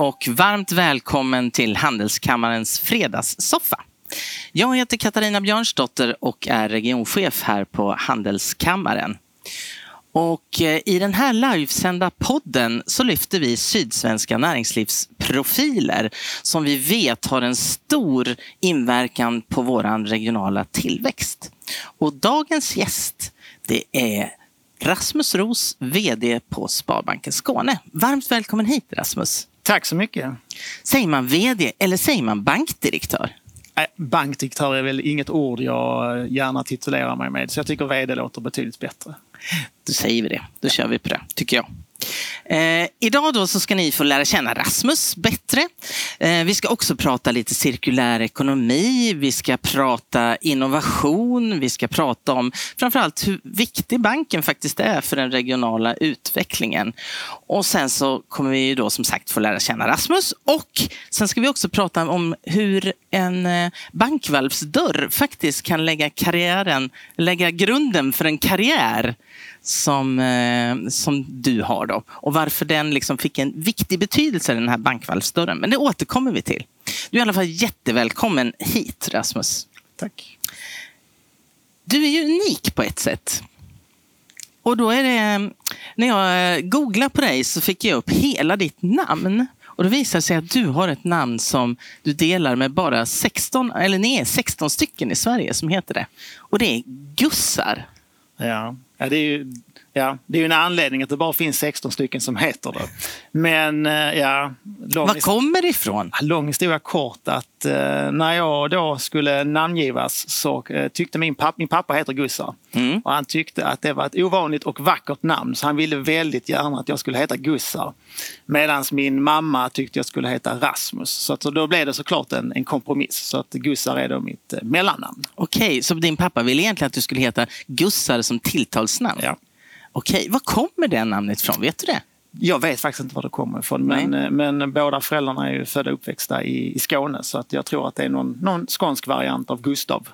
Och varmt välkommen till Handelskammarens fredagssoffa. Jag heter Katarina Björnsdotter och är regionchef här på Handelskammaren. Och eh, I den här livesända podden så lyfter vi sydsvenska näringslivsprofiler som vi vet har en stor inverkan på vår regionala tillväxt. Och dagens gäst det är Rasmus Ros, VD på Sparbanken Skåne. Varmt välkommen hit Rasmus. Tack så mycket. Säger man VD eller säger man bankdirektör? bankdirektör är väl inget ord jag gärna titulerar mig med, så jag tycker VD låter betydligt bättre. Då säger vi det. Då kör vi på det, tycker jag. Eh, idag då så ska ni få lära känna Rasmus bättre. Eh, vi ska också prata lite cirkulär ekonomi, vi ska prata innovation, vi ska prata om framförallt hur viktig banken faktiskt är för den regionala utvecklingen. Och sen så kommer vi då som sagt få lära känna Rasmus och sen ska vi också prata om hur en eh, bankvalvsdörr faktiskt kan lägga karriären, lägga grunden för en karriär som, eh, som du har då och varför den liksom fick en viktig betydelse den här bankvalvsdörren. Men det återkommer vi till. Du är i alla fall jättevälkommen hit Rasmus. Tack. Du är ju unik på ett sätt. Och då är det, när jag googlade på dig så fick jag upp hela ditt namn. Och det visar sig att du har ett namn som du delar med bara 16, eller är 16 stycken i Sverige som heter det. Och det är Gussar. Ja, ja det är ju Ja, det är ju en anledning att det bara finns 16 stycken som heter det. Men eh, ja... Var kommer det ifrån? Lång historia kort att eh, när jag då skulle namngivas så eh, tyckte min pappa, min pappa heter Gussar. Mm. Och han tyckte att det var ett ovanligt och vackert namn så han ville väldigt gärna att jag skulle heta Gussar. Medan min mamma tyckte jag skulle heta Rasmus. Så, att, så då blev det såklart en, en kompromiss. Så att Gussar är då mitt mellannamn. Okej, okay, så din pappa ville egentligen att du skulle heta Gussar som tilltalsnamn? Ja. Okej, var kommer det namnet ifrån? Vet du det? Jag vet faktiskt inte var det kommer ifrån. Men, eh, men båda föräldrarna är ju födda och uppväxta i, i Skåne så att jag tror att det är någon, någon skånsk variant av Gustav.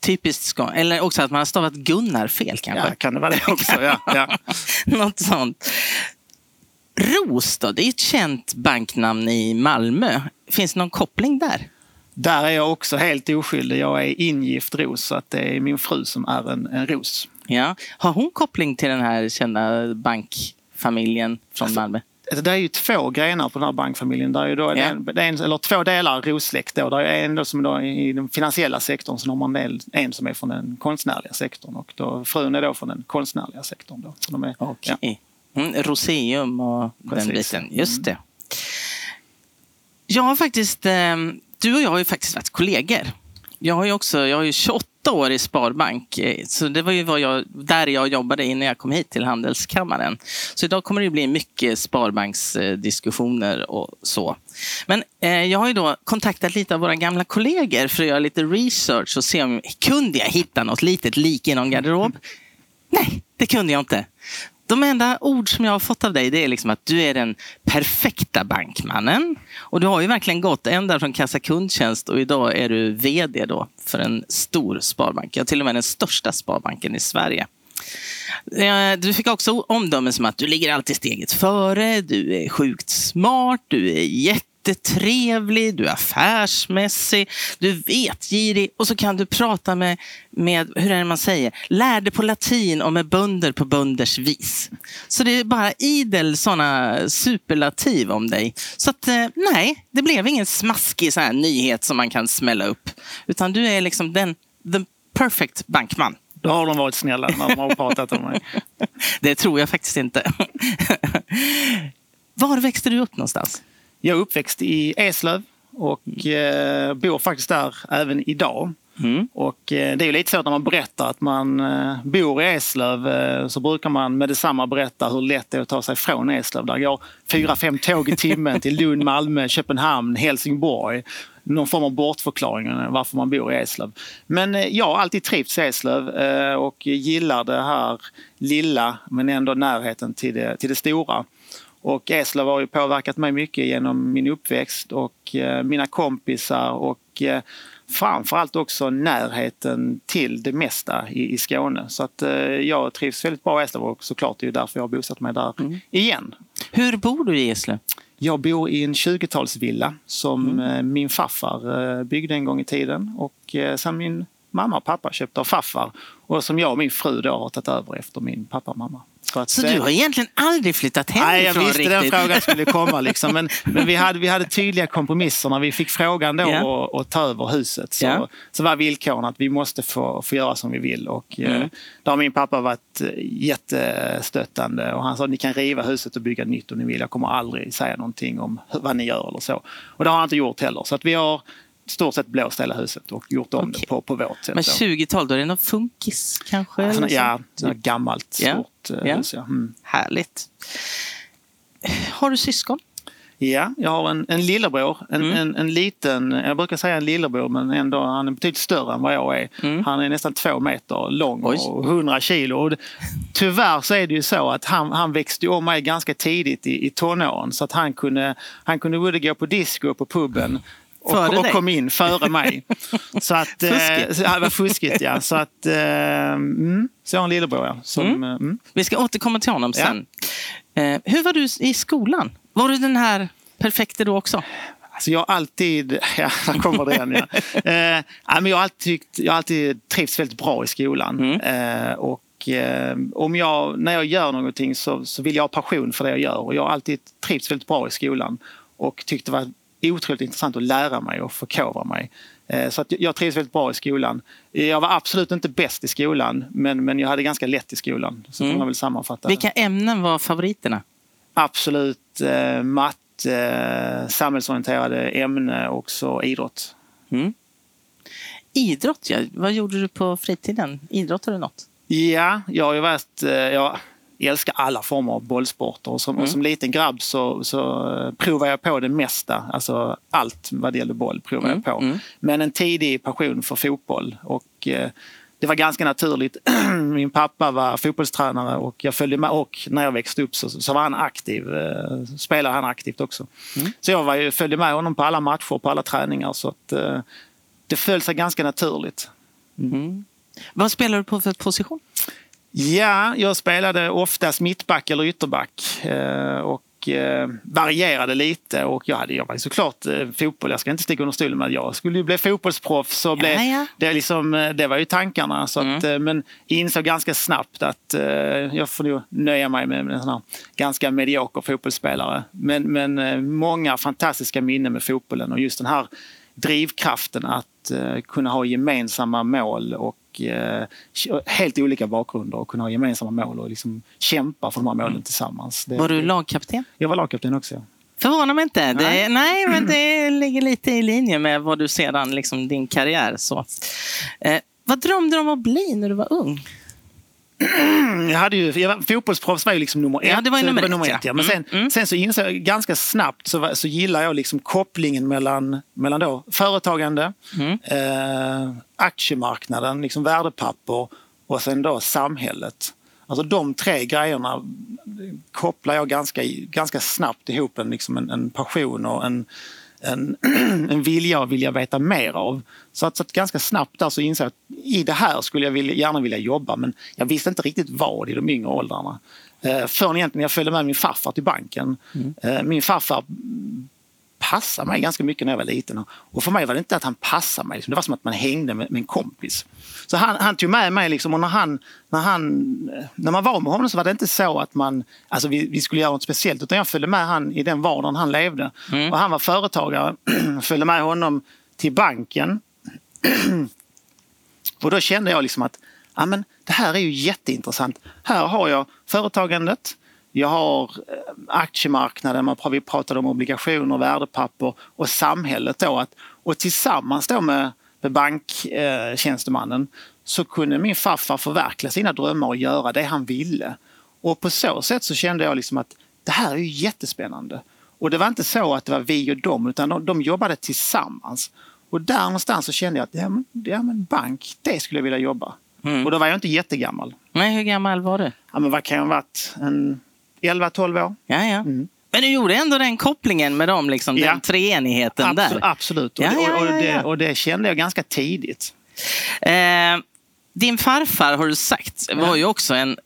Typiskt skånskt. Eller också att man har stavat Gunnar fel kanske? Ja, kan det vara det också. Ja, ja. Något sånt. Ros då, det är ett känt banknamn i Malmö. Finns det någon koppling där? Där är jag också helt oskyldig. Jag är ingift Ros, så att det är min fru som är en, en Ros. Ja. Har hon koppling till den här kända bankfamiljen från alltså, Malmö? Alltså, det är ju två grenar på den här bankfamiljen. Det är då ja. en, en, eller två delar rossläkt. Då. Det är en då som är i den finansiella sektorn, sen har man en, en som är från den konstnärliga sektorn. Och då, frun är då från den konstnärliga sektorn. Då. Så de är, okay. ja. mm, Roseum och Precis. den biten. Just mm. det. Jag har faktiskt, eh, du och jag har ju faktiskt varit kollegor. Jag har ju också, jag har ju 28 år i Sparbank. Eh, så det var ju vad jag, där jag jobbade innan jag kom hit till Handelskammaren. Så idag kommer det bli mycket Sparbanksdiskussioner och så. Men eh, jag har ju då kontaktat lite av våra gamla kollegor för att göra lite research och se om kunde jag hitta något litet lik i någon garderob. Nej, det kunde jag inte. De enda ord som jag har fått av dig det är liksom att du är den perfekta bankmannen. Och du har ju verkligen gått ända från kassa kundtjänst och idag är du VD då för en stor sparbank. Ja, till och med den största sparbanken i Sverige. Eh, du fick också omdömen som att du ligger alltid steget före, du är sjukt smart, du är jätte jättetrevlig, du är affärsmässig, du är vetgirig och så kan du prata med, med hur är det man säger, lärde på latin och med bönder på bönders vis. Så det är bara idel sådana superlativ om dig. Så att eh, nej, det blev ingen smaskig sån här nyhet som man kan smälla upp. Utan du är liksom den, the perfect bankman. Då har de varit snälla när de har pratat om mig. det tror jag faktiskt inte. Var växte du upp någonstans? Jag är uppväxt i Eslöv och eh, bor faktiskt där även idag. Mm. Och eh, det är lite så att när man berättar att man eh, bor i Eslöv eh, så brukar man med detsamma berätta hur lätt det är att ta sig från Eslöv. Där går fyra, fem tåg i timmen till Lund, Malmö, Köpenhamn, Helsingborg. Någon form av bortförklaring varför man bor i Eslöv. Men jag har alltid trivts i Eslöv och gillar det här lilla men ändå närheten till det, till det stora. Och Eslöv har ju påverkat mig mycket genom min uppväxt och eh, mina kompisar och eh, framförallt också närheten till det mesta i, i Skåne. Så att eh, jag trivs väldigt bra i Eslöv och såklart det är därför jag har bosatt mig där mm. igen. Hur bor du i Eslöv? Jag bor i en 20-talsvilla som mm. min farfar byggde en gång i tiden och sen min mamma och pappa köpte av farfar och som jag och min fru då har tagit över efter min pappa och mamma. Så, så du har egentligen aldrig flyttat hemifrån? Nej, jag visste riktigt. den frågan skulle komma. Liksom. Men, men vi, hade, vi hade tydliga kompromisser när vi fick frågan då yeah. att, att ta över huset. Så, yeah. så var villkoren att vi måste få, få göra som vi vill. Och, mm. eh, då har min pappa varit eh, jättestöttande och han sa att ni kan riva huset och bygga nytt om ni vill. Jag kommer aldrig säga någonting om vad ni gör eller så. Och det har han inte gjort heller. Så att vi har stort sett blåst hela huset och gjort om okay. det på, på vårt sätt. Men 20-tal, då är det någon funkis kanske? Ja, ja gammalt stort yeah. hus. Ja. Mm. Härligt. Har du syskon? Ja, jag har en, en lillebror. En, mm. en, en, liten, jag brukar säga en lillebror men ändå han är betydligt större än vad jag är. Mm. Han är nästan två meter lång Oj. och 100 kilo. Och tyvärr så är det ju så att han, han växte om mig ganska tidigt i, i tonåren så att han kunde, han kunde både gå på disco på puben och, och kom in före mig. så att, eh, fuskigt. Eh, det var fuskigt, ja. Så att, eh, mm, så jag har en lillebror, ja. Som, mm. Eh, mm. Vi ska återkomma till honom sen. Ja. Eh, hur var du i skolan? Var du den här perfekte då också? Alltså jag har alltid, ja, där kommer det igen. Ja. eh, men jag, har alltid, jag har alltid trivts väldigt bra i skolan. Mm. Eh, och eh, om jag, när jag gör någonting så, så vill jag ha passion för det jag gör. Och jag har alltid trivts väldigt bra i skolan. Och tyckt det var otroligt intressant att lära mig och förkovra mig. Eh, så att jag trivs väldigt bra i skolan. Jag var absolut inte bäst i skolan men, men jag hade ganska lätt i skolan. Så mm. kan man väl sammanfatta. Vilka ämnen var favoriterna? Absolut eh, matte, eh, samhällsorienterade ämne och idrott. Mm. Idrott, ja. Vad gjorde du på fritiden? Idrottade du något? Ja, jag har ju varit... Eh, jag, älskar alla former av bollsporter. Och som, mm. och som liten grabb så, så eh, provade jag på det mesta. Alltså allt vad det gäller boll provade mm. jag på. Mm. Men en tidig passion för fotboll. Och, eh, det var ganska naturligt. Min pappa var fotbollstränare och jag följde med. Och när jag växte upp så, så var han aktiv. Eh, spelade han aktivt också. Mm. Så jag var, följde med honom på alla matcher, på alla träningar. Så att, eh, det föll sig ganska naturligt. Mm. Vad spelar du på för position? Ja, jag spelade oftast mittback eller ytterback. Eh, och eh, varierade lite och jag hade jag såklart eh, fotboll, jag ska inte sticka under stolen med jag skulle ju bli fotbollsproffs. Och ja, ja. Det, liksom, det var ju tankarna. Så att, mm. Men insåg ganska snabbt att jag får nog nöja mig med en sån här ganska medioker fotbollsspelare. Men, men många fantastiska minnen med fotbollen och just den här drivkraften att kunna ha gemensamma mål och eh, helt olika bakgrunder och kunna ha gemensamma mål och liksom kämpa för de här målen mm. tillsammans. Det, var du lagkapten? Jag var lagkapten också. Ja. Förvånar mig inte. Nej. Det, nej, men det ligger lite i linje med vad du sedan, liksom din karriär. Så. Eh, vad drömde du om att bli när du var ung? jag hade ju, jag, fotbollsproffs var ju liksom nummer ett. Ja, det var nummer, var nummer ett, ett ja. Men sen, mm, mm. sen så insåg jag ganska snabbt så, så gillar jag liksom kopplingen mellan, mellan då företagande, mm. eh, aktiemarknaden, liksom värdepapper och sen då samhället. Alltså de tre grejerna kopplar jag ganska, ganska snabbt ihop en, liksom en, en passion och en, en, en vilja att vilja veta mer av. Så att, så att ganska snabbt där så insåg jag att i det här skulle jag vilja, gärna vilja jobba men jag visste inte riktigt vad i de yngre åldrarna. Eh, förrän egentligen jag följde med min farfar till banken. Mm. Eh, min farfar passade mig ganska mycket när jag var liten. Och för mig var det inte att han passade mig, det var som att man hängde med, en kompis. Så han, han tog med mig liksom, och när, han, när, han, när man var med honom så var det inte så att man, alltså vi, vi skulle göra något speciellt utan jag följde med han i den vardagen han levde. Mm. Och han var företagare, följde med honom till banken. och då kände jag liksom att ja, men det här är ju jätteintressant. Här har jag företagandet, jag har eh, aktiemarknaden, vi pratade om obligationer, värdepapper och samhället. Då, att, och tillsammans då med, med banktjänstemannen så kunde min farfar förverkliga sina drömmar och göra det han ville. Och på så sätt så kände jag liksom att det här är ju jättespännande. Och det var inte så att det var vi och dem utan de, de jobbade tillsammans. Och där någonstans så kände jag att ja, men, ja, men bank, det skulle jag vilja jobba. Mm. Och då var jag inte jättegammal. Nej, hur gammal var du? Ja, men vad kan jag ha varit? En 11-12 år. Ja, ja. Mm. Men du gjorde ändå den kopplingen med dem, liksom, ja. den treenigheten absolut, där? Absolut, och, ja, ja, och, det, och det kände jag ganska tidigt. Eh, din farfar, har du sagt, var ju också en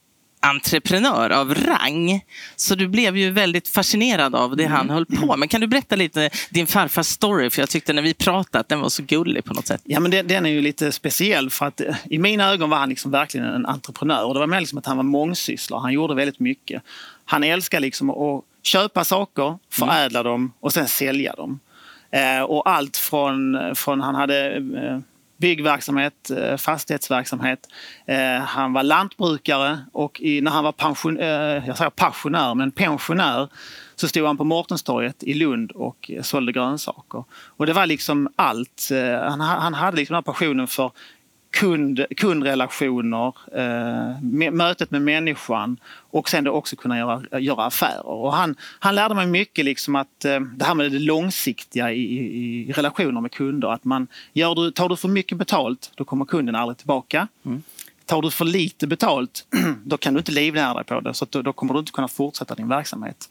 entreprenör av rang. Så du blev ju väldigt fascinerad av det han höll på med. Kan du berätta lite din farfars story? För jag tyckte när vi pratade att den var så gullig på något sätt. Ja, men det, den är ju lite speciell för att eh, i mina ögon var han liksom verkligen en entreprenör. Och det var mer liksom att han var mångsysslare. Han gjorde väldigt mycket. Han älskar liksom att köpa saker, förädla mm. dem och sen sälja dem. Eh, och allt från, från han hade eh, byggverksamhet, eh, fastighetsverksamhet. Eh, han var lantbrukare och när han var pension, eh, jag säger pensionär, men pensionär så stod han på Mårtenstorget i Lund och sålde grönsaker. Och det var liksom allt. Han, han hade liksom den här passionen för kund, kundrelationer, eh, mötet med människan och sen då också kunna göra, göra affärer. Och han, han lärde mig mycket liksom att eh, det här med det långsiktiga i, i, i, relationer med kunder. Att man, gör du, tar du för mycket betalt, då kommer kunden aldrig tillbaka. Mm. Tar du för lite betalt, då kan du inte livnära dig på det. Så då, då kommer du inte kunna fortsätta din verksamhet.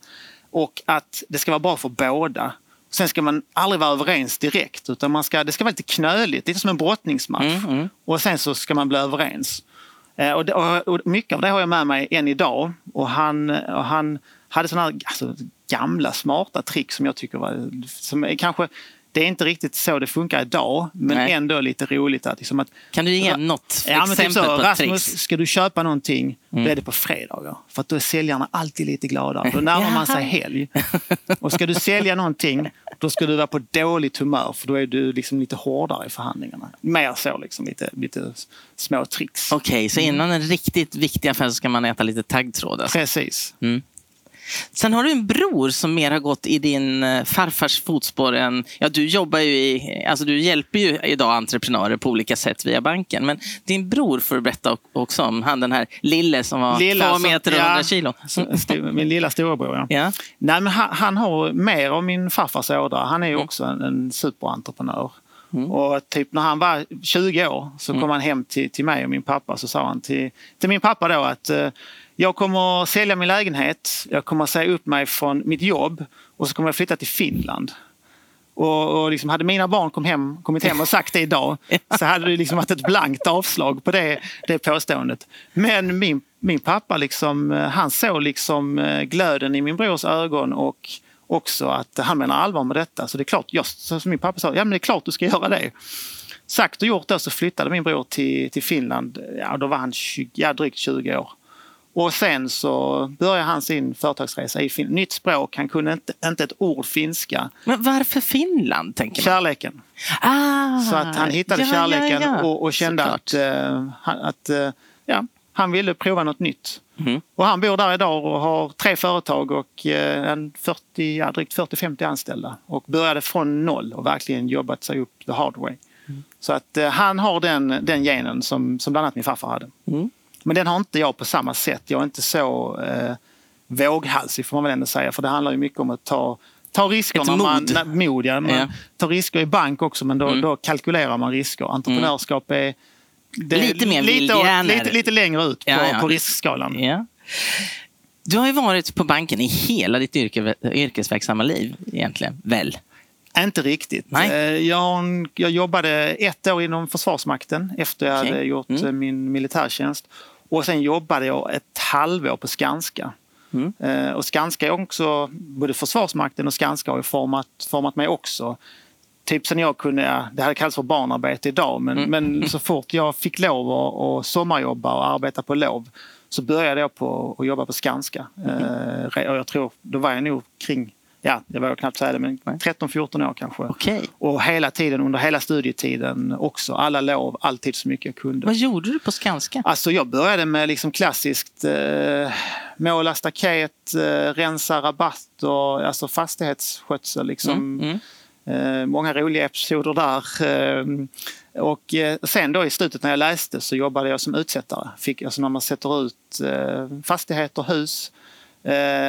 Och att det ska vara bra för båda. Sen ska man aldrig vara överens direkt utan man ska, det ska vara lite knöligt, lite som en brottningsmatch. Mm, mm. Och sen så ska man bli överens. Eh, och, det, och, mycket av det har jag med mig än idag. Och han, och han hade sådana alltså, gamla smarta trick som jag tycker var... Som kanske, det är inte riktigt så det funkar idag, men Nej. ändå lite roligt. Att, liksom att, kan du ge något ja, exempel typ så, på Rasmus, tricks? ska du köpa någonting, mm. då är det på fredagar. För att då är säljarna alltid lite gladare. Då närmar man sig helg. Och ska du sälja någonting, då ska du vara på dåligt humör för då är du liksom lite hårdare i förhandlingarna. Mer så, liksom, lite, lite små tricks. Okej, okay, så innan en riktigt viktig affär ska man äta lite taggtråd? Alltså. Precis. Mm. Sen har du en bror som mer har gått i din eh, farfars fotspår än... Ja, du jobbar ju i... Alltså du hjälper ju idag entreprenörer på olika sätt via banken. Men din bror får du berätta också om. Han den här lille som var lilla, två meter och ja, 100 kilo. Min lilla storebror, ja. ja. Nej, men han, han, har mer av min farfars ådra. Han är ju mm. också en, en superentreprenör. Mm. Och typ när han var 20 år så kom mm. han hem till, till mig och min pappa så sa han till, till min pappa då att uh, jag kommer sälja min lägenhet, jag kommer säga upp mig från mitt jobb och så kommer jag flytta till Finland. Och, och liksom hade mina barn kom hem, kommit hem och sagt det idag så hade det liksom varit ett blankt avslag på det, det påståendet. Men min, min pappa liksom, han såg liksom eh, glöden i min brors ögon och också att han menar allvar med detta. Så det är klart, just som min pappa sa, ja men det är klart du ska göra det. Sagt och gjort då så flyttade min bror till, till Finland, ja då var han 20, ja, drygt 20 år. Och sen så började han sin företagsresa i Finland. Nytt språk, han kunde inte, inte ett ord finska. Men varför Finland? tänker man? Kärleken. Ah, så att han hittade ja, kärleken ja, ja. Och, och, kände att, uh, att uh, ja, han ville prova något nytt. Mm. Och han bor där idag och har tre företag och uh, en 40, ja, drygt 40-50 anställda. Och började från noll och verkligen jobbat sig upp the hard way. Mm. Så att han har den, den genen som, som bland annat min farfar hade. Mm. Men den har inte jag på samma sätt. Jag är inte så eh, våghalsig får man väl ändå säga. För det handlar ju mycket om att ta ta risker Ett när man, mod. När, mod ja. Man ja. tar risker i bank också men då, mm. då kalkylerar man risker. Entreprenörskap är lite mer lite, lite, lite, längre ut på, ja, på riskskalan. Du har ju varit på banken i hela ditt yrke, yrkesverksamma liv egentligen, väl? Inte riktigt. Nej. Eh, jag, jag jobbade ett år inom Försvarsmakten efter jag okay. hade gjort mm. Eh, min militärtjänst. Och sen jobbade jag ett halvår på Skanska. Mm. Eh, och Skanska är också, både Försvarsmakten och Skanska har ju format, format mig också. Typ sen jag kunde, det hade kallats för barnarbete idag, men, mm. men så fort jag fick lov att sommarjobba och arbeta på lov så började jag på att jobba på Skanska. Mm. och jag tror, då var jag nog kring ja, jag vågar knappt säga det, men 13-14 år kanske. Okay. Och hela tiden, under hela studietiden också. Alla lov, alltid så mycket jag kunde. Vad gjorde du på Skanska? Alltså jag började med liksom klassiskt eh, måla staket, eh, rensa rabatter, alltså fastighetsskötsel. Liksom. Mm, mm. Eh, många roliga episoder där. Eh, och eh, sen då i slutet när jag läste så jobbade jag som utsättare. Fick, alltså när man sätter ut eh, fastigheter, hus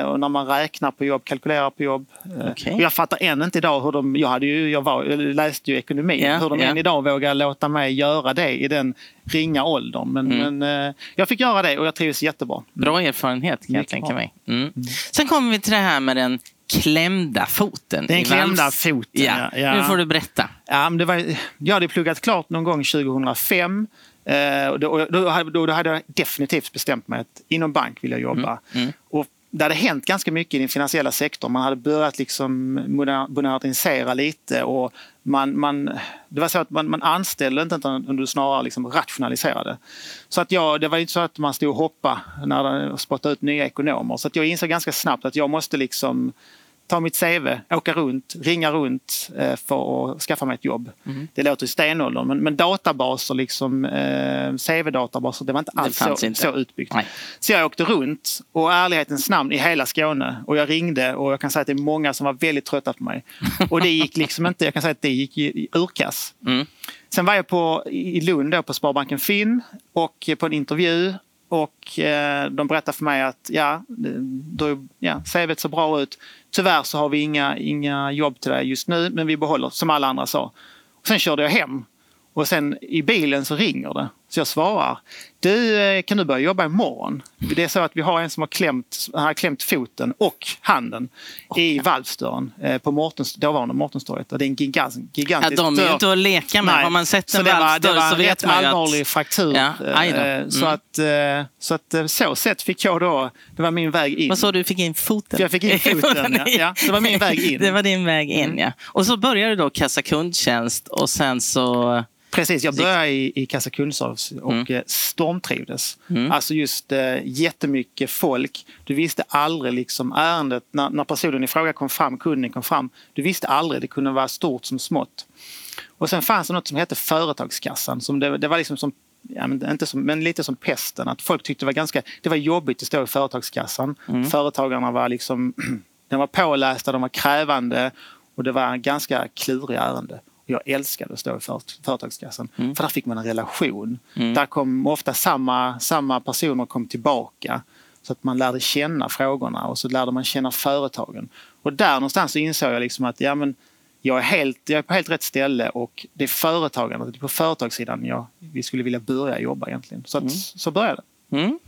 och när man räknar på jobb, kalkylerar på jobb. Eh, okay. Jag fattar än inte idag hur de, jag, hade ju, jag, var, jag läste ju ekonomi, yeah, hur de yeah. än idag vågar låta mig göra det i den ringa åldern. Men, mm. men eh, jag fick göra det och jag trivs jättebra. Bra erfarenhet kan jag tänka mig. Mm. Mm. Sen kommer vi till det här med den klämda foten. Den klämda foten, ja. Ja, Nu får du berätta. Ja, men det var, jag hade pluggat klart någon gång 2005 Eh, och då, då, då, då, hade jag definitivt bestämt mig att inom bank vill jag jobba. Mm. Mm. Och det hade hänt ganska mycket i den finansiella sektorn. Man hade börjat liksom modernisera lite och man, man, det var så att man, man anställde inte utan snarare liksom rationaliserade. Så att jag, det var inte så att man stod och hoppade när det spottade ut nya ekonomer. Så att jag insåg ganska snabbt att jag måste liksom ta mitt CV, åka runt, ringa runt eh, för att skaffa mig ett jobb. Mm. Det låter ju stenåldern men, men databaser, liksom, eh, CV-databaser, det var inte alls så, inte. så utbyggt. Nej. Så jag åkte runt och ärlighetens namn i hela Skåne och jag ringde och jag kan säga att det är många som var väldigt trötta på mig. Och det gick liksom inte, jag kan säga att det gick i urkass. Mm. Sen var jag på, i Lund då, på Sparbanken Finn och på en intervju och eh, de berättade för mig att ja, då, ja, CVt ser bra ut. Tyvärr så har vi inga, inga jobb till dig just nu men vi behåller som alla andra sa. Och sen körde jag hem och sen i bilen så ringer det. Så jag svarar. Du, eh, kan du börja jobba imorgon? Det är så att vi har en som har klämt, har klämt foten och handen oh, i valvsdörren eh, på Mortens, dåvarande Mårtenstorget. Det är en gigant, gigantisk ja, De är ju inte att leka med. Nej. Har man sett en valvsdörr så vet man ju att... Det var en allvarlig fraktur. Ja, eh, mm. Så att så att så sätt fick jag då, det var min väg in. Vad sa du, du fick in foten? jag fick in foten, ja. ja. Det var min väg in. Det var din väg in, mm. ja. Och så började du då kassa kundtjänst och sen så Precis, jag började i, i Kassa kundservice och mm. Eh, stormtrivdes. Mm. Alltså just äh, jättemycket folk. Du visste aldrig liksom ärendet, när, när personen i fråga kom fram, kunden kom fram. Du visste aldrig, det kunde vara stort som smått. Och sen fanns det något som hette Företagskassan. Som det, det var liksom som ja, men, inte som, men lite som pesten. Att folk tyckte det var ganska det var jobbigt att stå i Företagskassan. Mm. Företagarna var liksom de var pålästa, de var krävande och det var ganska kluriga ärenden. Jag älskade att stå i Företagskassan. Mm. För där fick man en relation. Mm. Där kom ofta samma, samma personer kom tillbaka. Så att man lärde känna frågorna och så lärde man känna företagen. Och där någonstans så insåg jag liksom att ja, men jag, är helt, jag är på helt rätt ställe och det är företagarna, det är på företagssidan jag, vi skulle vilja börja jobba egentligen. Så, att, mm. så började det. Mm.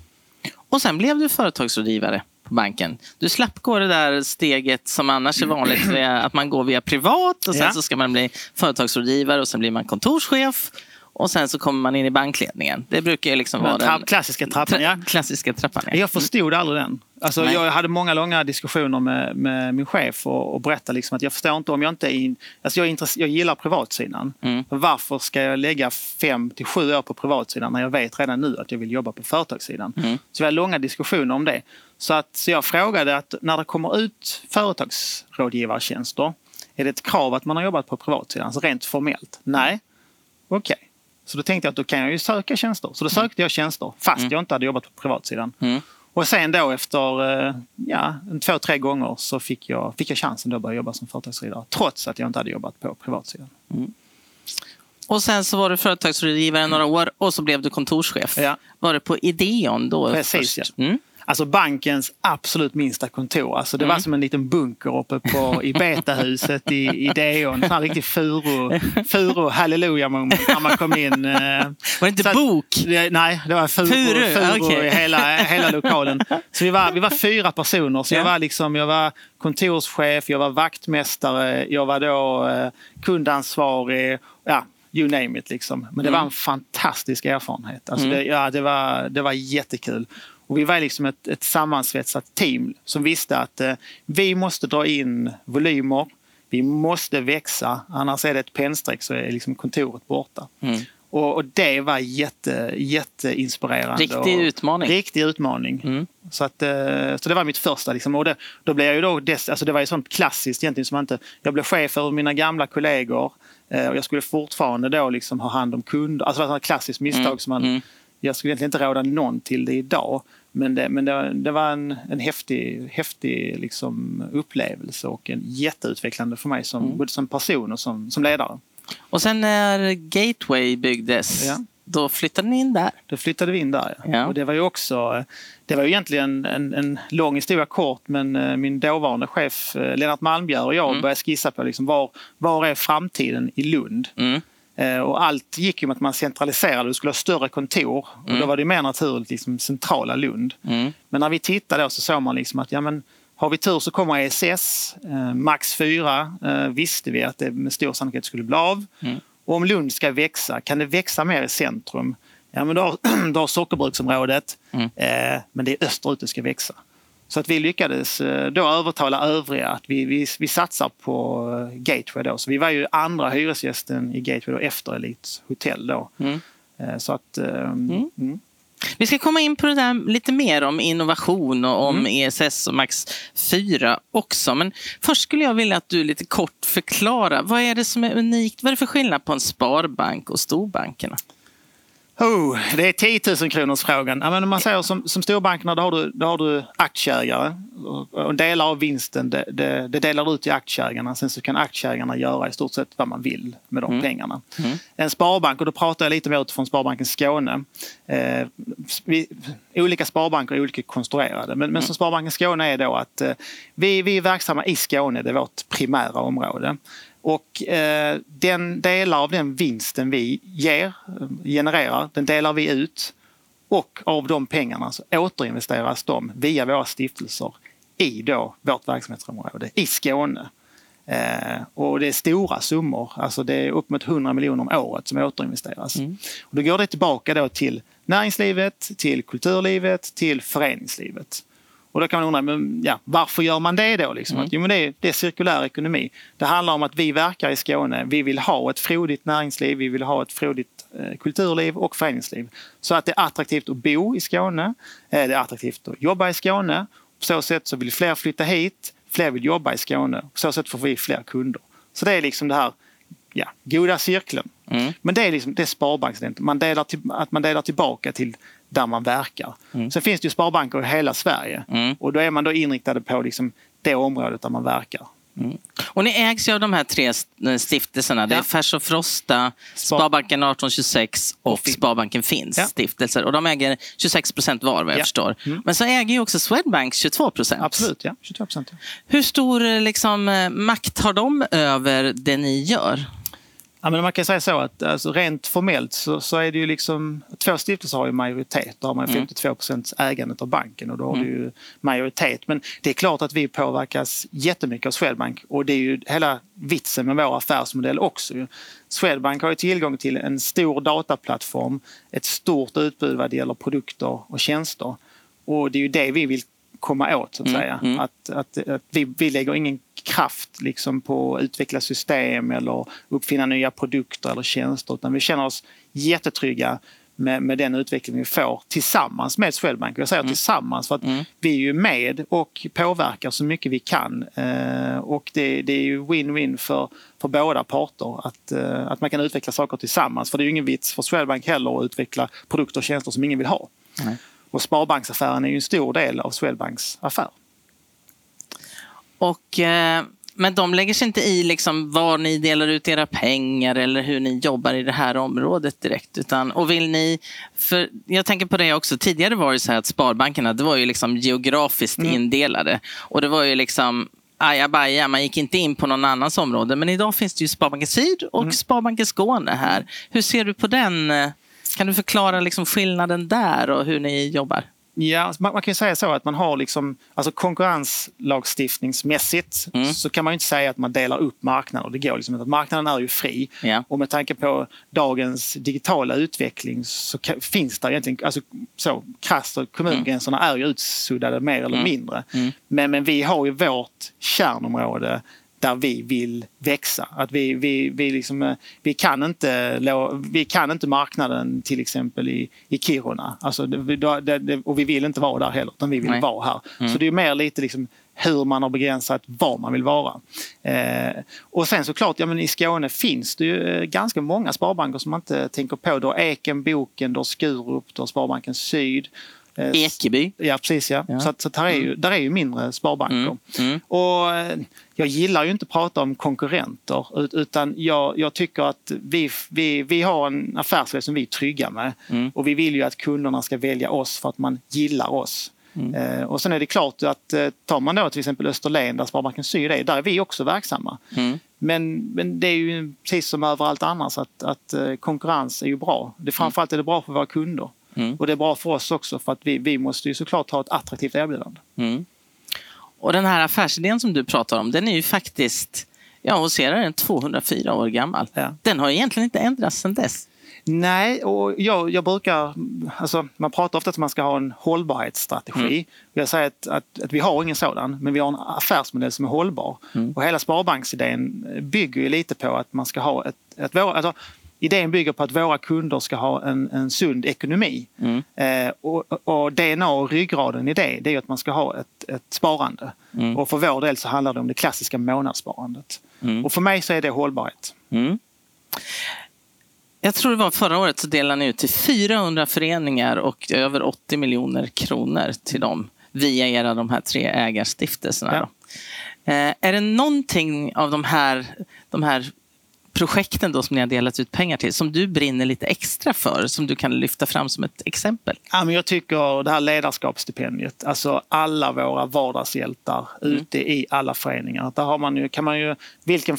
Och sen blev du företagsrådgivare på banken. Du slapp gå det där steget som annars är vanligt, att man går via privat och sen ja. så ska man bli företagsrådgivare och sen blir man kontorschef och sen så kommer man in i bankledningen. Det brukar ju liksom vara den klassiska trappan. Ja. Klassiska trappan ja. Jag förstod aldrig den. Alltså, jag hade många långa diskussioner med, med min chef och, och berättade liksom att jag förstår inte om jag inte är... In, alltså jag, är jag gillar privatsidan. Mm. Varför ska jag lägga fem till sju år på privatsidan när jag vet redan nu att jag vill jobba på företagssidan? Mm. Så vi hade långa diskussioner om det. Så, att, så jag frågade att när det kommer ut företagsrådgivartjänster, är det ett krav att man har jobbat på privatsidan? Alltså rent formellt? Nej. Okej. Okay. Så då tänkte jag att då kan jag ju söka tjänster. Så då mm. sökte jag tjänster fast mm. jag inte hade jobbat på privatsidan. Mm. Och sen då efter eh, ja, två, tre gånger så fick jag, fick jag chansen att börja jobba som företagsrådgivare trots att jag inte hade jobbat på privatsidan. Mm. Och sen så var du företagsrådgivare några år och så blev du kontorschef. Ja. Var det på Ideon då? Precis, först? ja. Mm. Alltså bankens absolut minsta kontor. Alltså det mm. var som en liten bunker uppe på, i Betahuset i, i Deon. En riktig furu, furu halleluja när man kom in. Eh. Var det inte bok? Det, nej, det var furu, furu, furu okay. i hela, hela lokalen. Så vi var, vi var fyra personer. Så jag, var liksom, jag var kontorschef, jag var vaktmästare, jag var då eh, kundansvarig. Ja, you name it. Liksom. Men det var en mm. fantastisk erfarenhet. Alltså mm. det, ja, det, var, det var jättekul. Och vi var liksom ett, ett sammansvetsat team som visste att eh, vi måste dra in volymer. Vi måste växa, annars är det ett pennstreck så är liksom kontoret borta. Mm. Och, och, det var jätte, jätteinspirerande. Riktig utmaning. Riktig utmaning. Mm. Så, att, eh, så det var mitt första. Liksom. Och det, då blev jag ju då, dess, alltså det var ju sånt klassiskt egentligen som inte... Jag blev chef över mina gamla kollegor. Eh, och jag skulle fortfarande då liksom ha hand om kunder. Alltså det var ett klassiskt misstag mm. som man mm jag skulle egentligen inte råda någon till det idag. Men det, men det, det var en, en häftig, häftig liksom upplevelse och en jätteutvecklande för mig som, mm. både som person och som, som ledare. Och sen när Gateway byggdes, ja. då flyttade ni in där? Då flyttade vi in där, ja. ja. Och det var ju också, det var ju egentligen en, en lång historia kort, men eh, min dåvarande chef eh, Lennart Malmbjer och jag mm. började skissa på liksom var, var är framtiden i Lund? Mm. Eh, och allt gick ju med att man centraliserade, du skulle ha större kontor. Mm. Och då var det mer naturligt liksom centrala Lund. Mm. Men när vi tittade då så såg man liksom att ja, men, har vi tur så kommer ESS. Eh, max 4 eh, visste vi att det med stor sannolikhet skulle bli av. Mm. Och om Lund ska växa, kan det växa mer i centrum? Ja, men du har, du har sockerbruksområdet, mm. eh, men det är österut det ska växa. Så att vi lyckades eh, då övertala övriga att vi, vi, vi satsar på eh, Gateway. Då. Så vi var ju andra hyresgästen i Gateway då, efter Elite Hotel. Då. Mm. Eh, så att, mm. Mm. Vi ska komma in på det där lite mer om innovation och om mm. ESS och Max 4 också. Men först skulle jag vilja att du lite kort förklarar vad är det som är unikt? Vad är det för skillnad på en sparbank och storbankerna? Oh, det är 10 000 kronors frågan. Ja, men man säger som, som storbankerna, då har du, då har du aktieägare. Och delar av vinsten det, det, det delar du ut till aktieägarna. Sen så kan aktieägarna göra i stort sett vad man vill med de mm. pengarna. Mm. En sparbank, och då pratar jag lite mer utifrån Sparbanken Skåne. Eh, vi, olika sparbanker är olika konstruerade. Men, men som Sparbanken Skåne är då att eh, vi, vi är verksamma i Skåne, det är vårt primära område. Och eh, den delar av den vinsten vi ger, genererar, den delar vi ut. Och av de pengarna så återinvesteras de via våra stiftelser i då vårt verksamhetsområde i Skåne. Eh, och det är stora summor, alltså det är upp mot 100 miljoner om året som återinvesteras. Mm. Och då går det tillbaka då till näringslivet, till kulturlivet, till föreningslivet. Och då kan man undra, men, ja, varför gör man det då? Liksom? Mm. Att, jo, men det, är, det är cirkulär ekonomi. Det handlar om att vi verkar i Skåne. Vi vill ha ett frodigt näringsliv, vi vill ha ett frodigt eh, kulturliv och föreningsliv. Så att det är attraktivt att bo i Skåne, eh, det är attraktivt att jobba i Skåne. På så sätt så vill fler flytta hit, fler vill jobba i Skåne. På så sätt får vi fler kunder. Så det är liksom det här ja, goda cirkeln. Mm. Men det är, liksom, det är sparbanksdelen, man delar till, att man delar tillbaka till där man verkar. Mm. Sen finns det ju sparbanker i hela Sverige mm. och då är man då inriktade på liksom det området där man verkar. Mm. Och ni ägs ju av de här tre eh, stiftelserna. Det är Färs och Frosta, Sparbanken 1826 och, och Sparbanken Finns ja. stiftelser. Och de äger 26 procent var vad jag ja. förstår. Mm. Men så äger ju också Swedbank 22 procent. Absolut, ja. 22 procent. Hur stor eh, liksom, eh, makt har de över det ni gör? Ja, men man kan säga så att alltså, rent formellt så, så, är det ju liksom två stiftelser har ju majoritet. Då har man 52 mm. procent ägandet av banken och då har mm. du majoritet. Men det är klart att vi påverkas jättemycket av Swedbank och det är ju hela vitsen med vår affärsmodell också. Swedbank har ju tillgång till en stor dataplattform, ett stort utbud vad det gäller produkter och tjänster. Och det är ju det vi vill komma åt så att mm, säga. Mm. Att, att, att, vi, vi lägger ingen kraft liksom på att utveckla system eller uppfinna nya produkter eller tjänster utan vi känner oss jättetrygga med, med den utveckling vi får tillsammans med Swedbank. Jag säger mm. tillsammans för att mm. vi är ju med och påverkar så mycket vi kan. Eh, och det, det är ju win-win för, för båda parter att, eh, att man kan utveckla saker tillsammans. För det är ju ingen vits för Swedbank heller att utveckla produkter och tjänster som ingen vill ha. Nej. Och Sparbanksaffären är ju en stor del av Swedbanks affär. Och, eh, men de lägger sig inte i liksom var ni delar ut era pengar eller hur ni jobbar i det här området direkt. Utan, och vill ni, för jag tänker på det också, tidigare var det så att sparbankerna det var ju liksom geografiskt mm. indelade. Och det var ju liksom ajabaja, man gick inte in på någon annans område. Men idag finns det ju Sparbanken Syd och mm. Sparbanken Skåne här. Hur ser du på den eh, kan du förklara liksom skillnaden där och hur ni jobbar? Ja, man, man kan säga så att man har liksom, alltså konkurrenslagstiftningsmässigt mm. så kan man inte säga att man delar upp marknaden. Det går liksom inte. Marknaden är ju fri ja. och med tanke på dagens digitala utveckling så finns det egentligen, alltså så krasst, kommungränserna mm. är ju utsuddade mer eller mm. mindre. Mm. Men, men vi har ju vårt kärnområde där vi vill växa. Att vi, vi, vi, liksom, eh, vi, kan inte, vi kan inte marknaden till exempel i, i Kiruna. Alltså, det, det, och vi vill inte vara där heller, utan vi vill Nej. vara här. Mm. Så det är mer lite liksom hur man har begränsat var man vill vara. Eh, och sen såklart, ja, men i Skåne finns det ju eh, ganska många sparbanker som man inte tänker på. Du har Eken, Boken, du har Skurup, du har Sparbanken Syd. Eh, Ekeby. Ja, precis. Ja. ja. Så, så där, är ju, mm. där är ju mindre sparbanker. Mm. Mm. Och eh, jag gillar ju inte att prata om konkurrenter utan jag, jag tycker att vi, vi, vi har en affärsidé som vi är trygga med. Mm. Och vi vill ju att kunderna ska välja oss för att man gillar oss. Mm. Eh, och sen är det klart att tar man då till exempel Österlen där Sparbanken Syd är, där är vi också verksamma. Mm. Men, men det är ju precis som överallt annars att, att konkurrens är ju bra. Det, framförallt är det bra för våra kunder. Mm. Och det är bra för oss också för att vi, vi måste ju såklart ha ett attraktivt erbjudande. Mm. Och den här affärsidén som du pratar om, den är ju faktiskt, ja hos er är den 204 år gammal. Ja. Den har egentligen inte ändrats sedan dess. Nej, och jag, jag brukar... Alltså, man pratar ofta att man ska ha en hållbarhetsstrategi. Mm. Jag säger att, att, att, vi har ingen sådan, men vi har en affärsmodell som är hållbar. Mm. Och hela sparbanksidén bygger ju lite på att man ska ha ett... ett alltså, idén bygger på att våra kunder ska ha en, en sund ekonomi. Mm. Eh, och, och DNA och ryggraden i det, det är att man ska ha ett, ett sparande. Mm. Och för vår del så handlar det om det klassiska månadssparandet. Mm. Och för mig så är det hållbarhet. Mm. Jag tror det var förra året så delade ni ut till 400 föreningar och över 80 miljoner kronor till dem via era de här tre ägarstiftelserna. Ja. Eh, är det någonting av de här, de här projekten då som ni har delat ut pengar till som du brinner lite extra för, som du kan lyfta fram som ett exempel? Ja, men jag tycker det här ledarskapsstipendiet, alltså alla våra vardagshjältar mm. ute i alla föreningar. Där har man ju, kan man ju, vilken,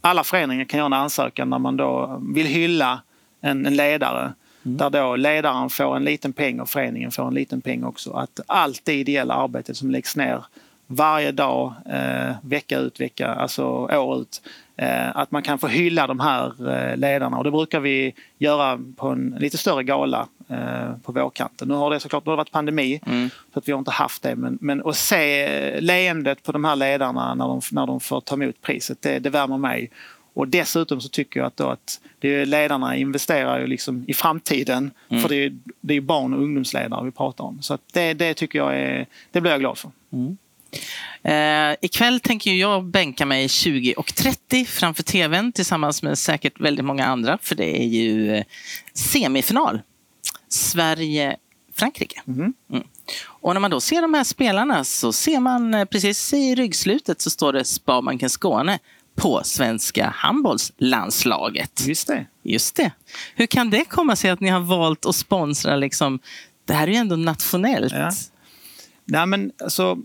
alla föreningar kan göra en ansökan när man då vill hylla en, en ledare. Mm. Där då ledaren får en liten peng och föreningen får en liten peng också. Att allt det ideella arbetet som läggs ner varje dag, eh, vecka ut, vecka, alltså år ut. Eh, att man kan få hylla de här eh, ledarna och det brukar vi göra på en lite större gala eh, på vårkanten. Nu har det såklart det har varit pandemi mm. så att vi har inte haft det men, men att se leendet på de här ledarna när de, när de får ta emot priset, det, det värmer mig. Och dessutom så tycker jag att, att det, ledarna investerar ju liksom i framtiden. Mm. För det är, det är barn och ungdomsledare vi pratar om. Så det, det tycker jag är, det blir jag glad för. Mm. Eh, ikväll tänker jag bänka mig 20 och 30 framför tvn tillsammans med säkert väldigt många andra. För det är ju eh, semifinal. Sverige-Frankrike. Mm. Mm. Och när man då ser de här spelarna så ser man eh, precis i ryggslutet så står det Sparbanken Skåne på svenska handbollslandslaget. Just det. Just det. Hur kan det komma sig att ni har valt att sponsra liksom, det här är ju ändå nationellt. Ja. Nej men alltså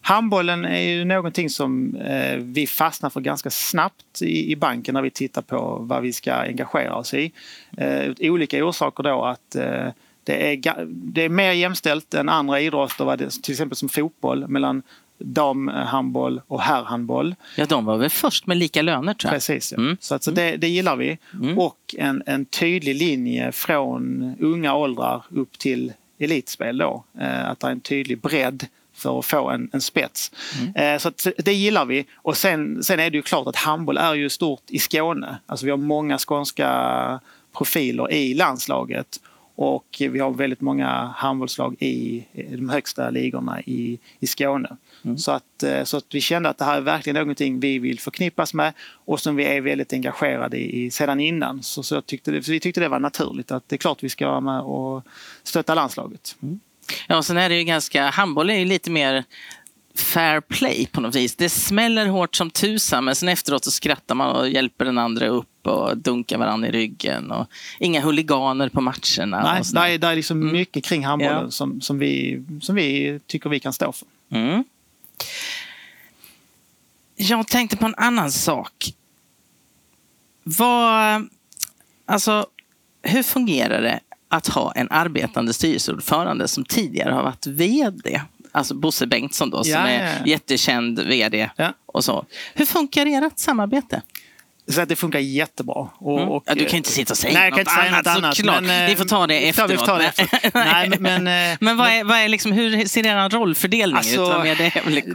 Handbollen är ju någonting som eh, vi fastnar för ganska snabbt i, i, banken när vi tittar på vad vi ska engagera oss i. Eh, olika orsaker då att eh, det, är, det är mer jämställt än andra idrotter, till exempel som fotboll, mellan damhandboll och herrhandboll. Ja, de var väl först med lika löner tror jag. Precis, ja. mm. så alltså det, det gillar vi. Mm. Och en, en tydlig linje från unga åldrar upp till elitspel då. Eh, att det är en tydlig bredd för att få en, en spets. Mm. Eh, så det gillar vi. Och sen, sen är det ju klart att handboll är ju stort i Skåne. Alltså vi har många skånska profiler i landslaget. Och vi har väldigt många handbollslag i de högsta ligorna i, i Skåne. Mm. Så, att, eh, så att vi kände att det här är verkligen någonting vi vill förknippas med och som vi är väldigt engagerade i sedan innan. Så, så tyckte det, vi tyckte det var naturligt att det är klart vi ska vara med och stötta landslaget. Mm. Ja, och sen är det ju ganska, handboll är ju lite mer fair play på något vis. Det smäller hårt som tusan men sen efteråt så skrattar man och hjälper den andra upp och dunkar varandra i ryggen. Och inga huliganer på matcherna. Nej, det är, det är liksom mm. mycket kring handbollen ja. som, som, vi, som vi tycker vi kan stå för. Mm. Jag tänkte på en annan sak. Vad, alltså, hur fungerar det att ha en arbetande styrelseordförande som tidigare har varit vd? Alltså Bosse Bengtsson då, som ja, är ja. jättekänd vd. Ja. Och så. Hur funkar ert samarbete? Så att det funkar jättebra. Och, mm. och, ja, du kan inte sitta och säga nej, något, inte säga annat, något annat såklart. Men, vi får ta det efteråt. Vi ta det efter. nej, men, men, men vad är, vad är liksom, hur ser er rollfördelning alltså, ut? Vad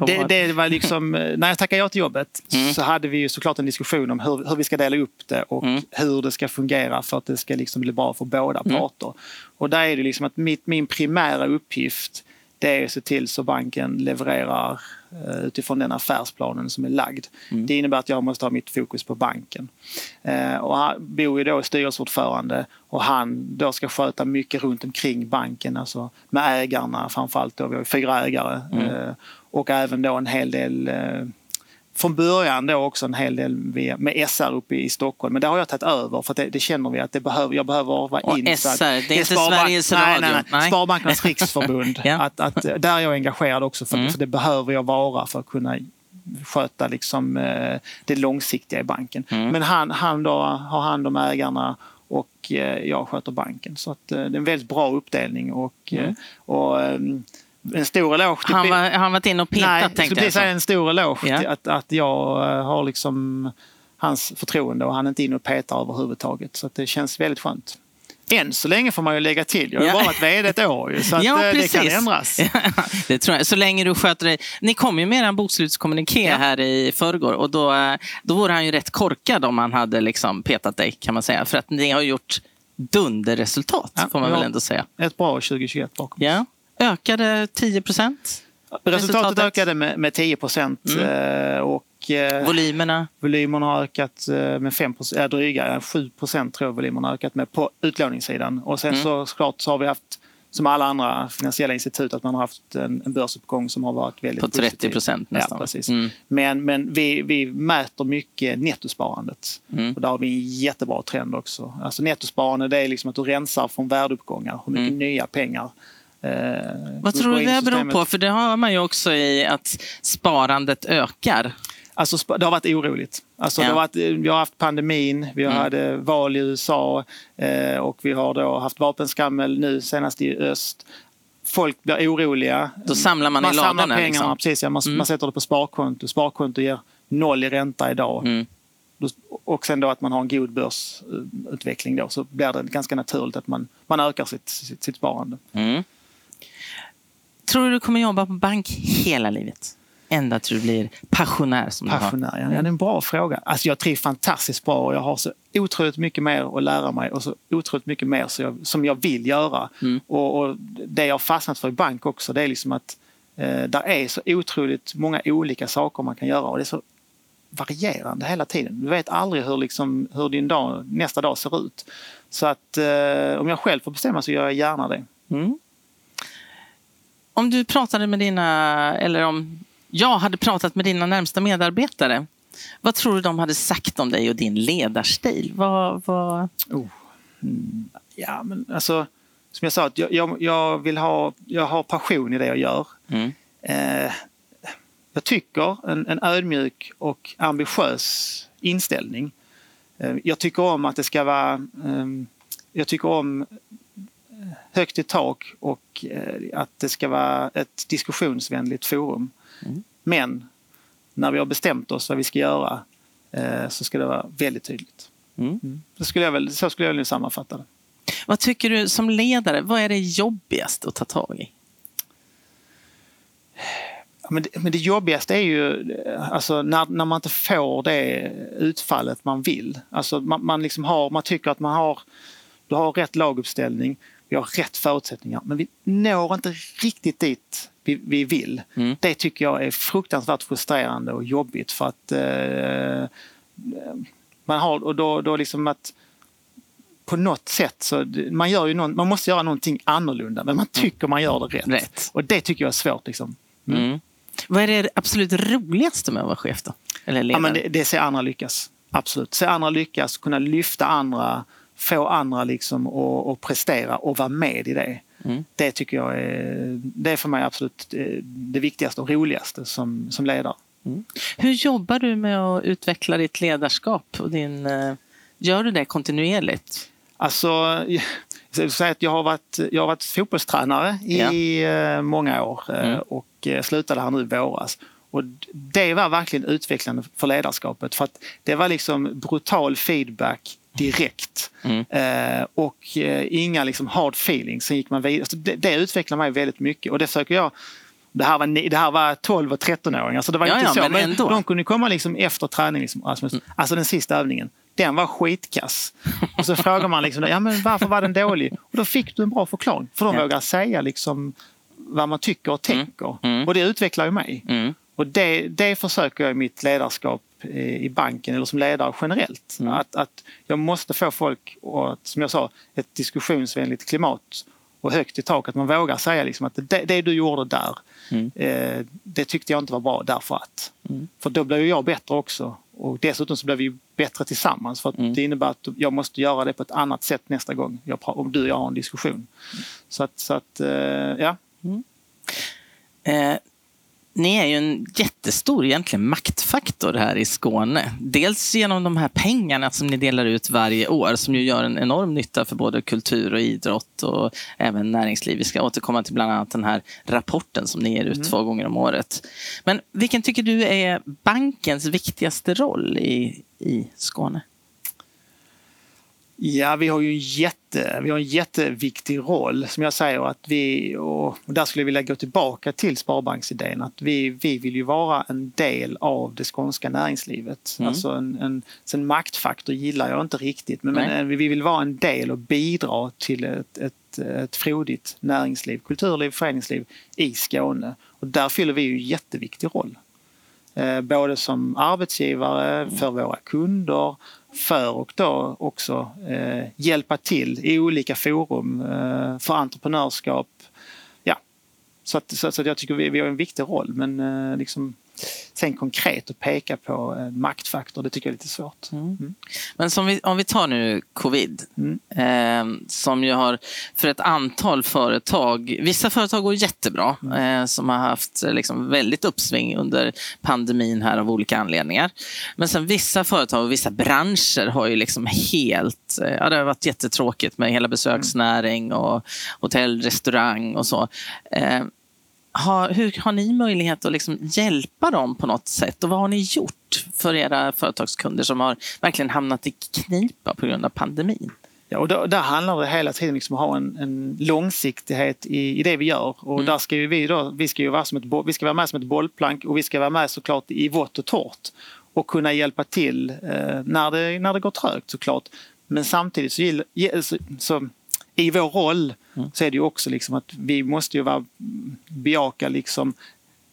det, det, det, var liksom, när jag tackade ja till jobbet mm. så hade vi ju såklart en diskussion om hur, hur vi ska dela upp det och mm. hur det ska fungera för att det ska liksom bli bra för båda mm. parter. Och där är det liksom att mitt, min primära uppgift det är att se till så banken levererar eh, utifrån den affärsplanen som är lagd. Mm. Det innebär att jag måste ha mitt fokus på banken. Eh, och han bor ju då styrelseordförande och han då ska sköta mycket runt omkring banken, alltså med ägarna framförallt. Då. Vi har fyra ägare mm. Eh, och även då en hel del från början då också en hel del med SR uppe i Stockholm. Men det har jag tagit över för det, det, känner vi att det behöver, jag behöver vara och insatt. SR, det är, det är inte Sveriges Radio? Nej, nej, nej. Sparbankernas riksförbund. ja. att, att, där är jag engagerad också för, mm. för det behöver jag vara för att kunna sköta liksom, eh, det långsiktiga i banken. Mm. Men han, han då har hand om ägarna och eh, jag sköter banken. Så att, eh, det är en väldigt bra uppdelning. Och, mm. och ehm, en stor eloge. Han, var, han varit inne och petat Nej, tänkte jag. säga en stor eloge ja. att, att jag eh, har liksom hans förtroende och han är inte in och petar överhuvudtaget. Så det känns väldigt skönt. Än så länge får man ju lägga till. Jag har ju bara varit vd ett år så att ja, det kan ändras. det tror jag. Så länge du sköter dig. Ni kom ju med en bokslutskommuniké ja. här i förrgår och då, då vore han ju rätt korkad om han hade liksom petat dig kan man säga. För att ni har gjort dunderresultat ja, får man väl ändå säga. Ett bra 2021 bakom Ja. Ökade 10 procent. Resultatet, resultatet ökade med, med 10 procent. Mm. Eh, och Eh, volymerna? Volymerna har ökat eh, med 5 äh, dryga 7 procent tror jag volymerna har ökat med på utlåningssidan. Och sen mm. så såklart så har vi haft som alla andra finansiella institut att man har haft en, en börsuppgång som har varit väldigt På 30 procent nästan. Ja, precis. Mm. Men, men vi, vi mäter mycket nettosparandet. Mm. Och där har vi en jättebra trend också. Alltså nettosparande det är liksom att du rensar från värdeuppgångar. Hur mycket mm. nya pengar Vad tror du det beror på? För det har man ju också i att sparandet ökar. Alltså, det har varit oroligt. Alltså, ja. det har varit, vi har haft pandemin, vi har mm. hade val i USA eh, och vi har då haft vapenskrammel nu senast i öst. Folk blir oroliga. Då samlar man, man i ladorna? Samlar pengarna, liksom. precis. Ja, man, mm. man sätter det på sparkonto. Sparkonto ger noll i ränta idag. Mm. Och sen då att man har en god börsutveckling då så blir det ganska naturligt att man, man ökar sitt, sitt, sitt sparande. Mm. Tror du du kommer jobba på bank hela livet? ända till du blir passionär? Som passionär, du har? Ja, det är en bra fråga. Alltså jag trivs fantastiskt bra och jag har så otroligt mycket mer att lära mig och så otroligt mycket mer så jag, som jag vill göra. Mm. Och, och, det jag har fastnat för i bank också det är liksom att eh, där är så otroligt många olika saker man kan göra och det är så varierande hela tiden. Du vet aldrig hur, liksom, hur din dag, nästa dag ser ut. Så att eh, om jag själv får bestämma så gör jag gärna det. Mm. Om du pratade med dina, eller om jag hade pratat med dina närmsta medarbetare. Vad tror du de hade sagt om dig och din ledarstil? Vad, vad... Oh. Mm. Ja, men alltså, som jag sa, jag, jag, jag, vill ha, jag har passion i det jag gör. Mm. Eh, jag tycker en, en ödmjuk och ambitiös inställning. Eh, jag tycker om att det ska vara... Eh, jag tycker om högt i tak och eh, att det ska vara ett diskussionsvänligt forum. Mm. Men när vi har bestämt oss vad vi ska göra eh, så ska det vara väldigt tydligt. Mm. Mm. Så, skulle jag väl, så skulle jag väl sammanfatta det. Vad tycker du som ledare, vad är det jobbigaste att ta tag i? Men det, men det jobbigaste är ju alltså, när, när man inte får det utfallet man vill. Alltså, man, man, liksom har, man tycker att man har, du har rätt laguppställning, vi har rätt förutsättningar men vi når inte riktigt dit vi, vi vill. Mm. Det tycker jag är fruktansvärt frustrerande och jobbigt för att eh, man har och då, då liksom att på något sätt så man gör ju någon, man måste göra någonting annorlunda men man mm. tycker man gör det rätt. rätt. Och det tycker jag är svårt. Liksom. Mm. Mm. Vad är det absolut roligaste med att vara chef då? Eller Ja, men det, det är att se andra lyckas. Absolut. Se andra lyckas, kunna lyfta andra, få andra liksom att prestera och vara med i det. Mm. Det tycker jag är, det är för mig absolut eh, det viktigaste och roligaste som, som ledare. Mm. Hur jobbar du med att utveckla ditt ledarskap? Och din, eh, gör du det kontinuerligt? Alltså, jag, säga att jag, har varit, jag har varit fotbollstränare i ja. Eh, många år mm. och slutade här nu i våras. Och det var verkligen utvecklande för ledarskapet för att det var liksom brutal feedback direkt. Mm. Eh, och eh, inga liksom hard feelings. Sen gick man vidare. Det, det utvecklar mig väldigt mycket och det söker jag det här, var, det här var 12 och 13-åringar så det var ja, inte ja, så. Men, men de kunde komma liksom efter träning. Liksom, Rasmus. Mm. Alltså den sista övningen, den var skitkass. Och så frågar man liksom, ja, men varför var den dålig? Och då fick du en bra förklaring. För de ja. vågar säga liksom vad man tycker och mm. tänker. Mm. Och det utvecklar ju mig. Mm. Och det, det försöker jag i mitt ledarskap i banken eller som ledare generellt. Mm. Att, att jag måste få folk, att, som jag sa, ett diskussionsvänligt klimat och högt i tak. Att man vågar säga liksom att det, det du gjorde där, mm. eh, det tyckte jag inte var bra därför att. Mm. För då blev jag bättre också. Och dessutom så blev vi bättre tillsammans. För mm. Det innebär att jag måste göra det på ett annat sätt nästa gång jag, om du och jag har en diskussion. Så att, så att eh, ja. Mm. Eh, ni är ju en jättestor egentligen maktfaktor här i Skåne. Dels genom de här pengarna som ni delar ut varje år som ju gör en enorm nytta för både kultur och idrott och även näringsliv. Vi ska återkomma till bland annat den här rapporten som ni ger ut mm. två gånger om året. Men vilken tycker du är bankens viktigaste roll i, i Skåne? Ja, vi har ju en, jätte, vi har en jätteviktig roll som jag säger att vi, och där skulle jag vilja gå tillbaka till Sparbanksidén, att vi, vi vill ju vara en del av det skånska näringslivet. Mm. Alltså en, en, en maktfaktor gillar jag inte riktigt, men, men, vi vill vara en del och bidra till ett, ett, ett frodigt näringsliv, kulturliv, föreningsliv i Skåne. Och där fyller vi ju en jätteviktig roll. Eh, både som arbetsgivare, för våra kunder, för och då också eh, hjälpa till i olika forum eh, för entreprenörskap. Ja. Så, att, så, så att jag tycker vi, vi har en viktig roll men eh, liksom, Sen konkret att peka på en maktfaktor, det tycker jag är lite svårt. Mm. Mm. Men som vi, om vi tar nu covid, mm. eh, som ju har för ett antal företag, vissa företag går jättebra, mm. eh, som har haft eh, liksom, väldigt uppsving under pandemin här av olika anledningar. Men sen vissa företag och vissa branscher har ju liksom helt, eh, ja det har varit jättetråkigt med hela besöksnäring och hotell, restaurang och så. Har, hur har ni möjlighet att liksom hjälpa dem på något sätt? Och vad har ni gjort för era företagskunder som har verkligen hamnat i knipa på grund av pandemin? Ja, och då, där handlar det hela tiden liksom om att ha en, en långsiktighet i, i det vi gör. Och mm. där ska vi, då, vi, ska ju vara som ett, vi ska vara med som ett bollplank och vi ska vara med såklart i vått och torrt. Och kunna hjälpa till eh, när, det, när det går trögt såklart. Men samtidigt så, så, så i vår roll mm. så är det ju också liksom att vi måste ju vara, bejaka liksom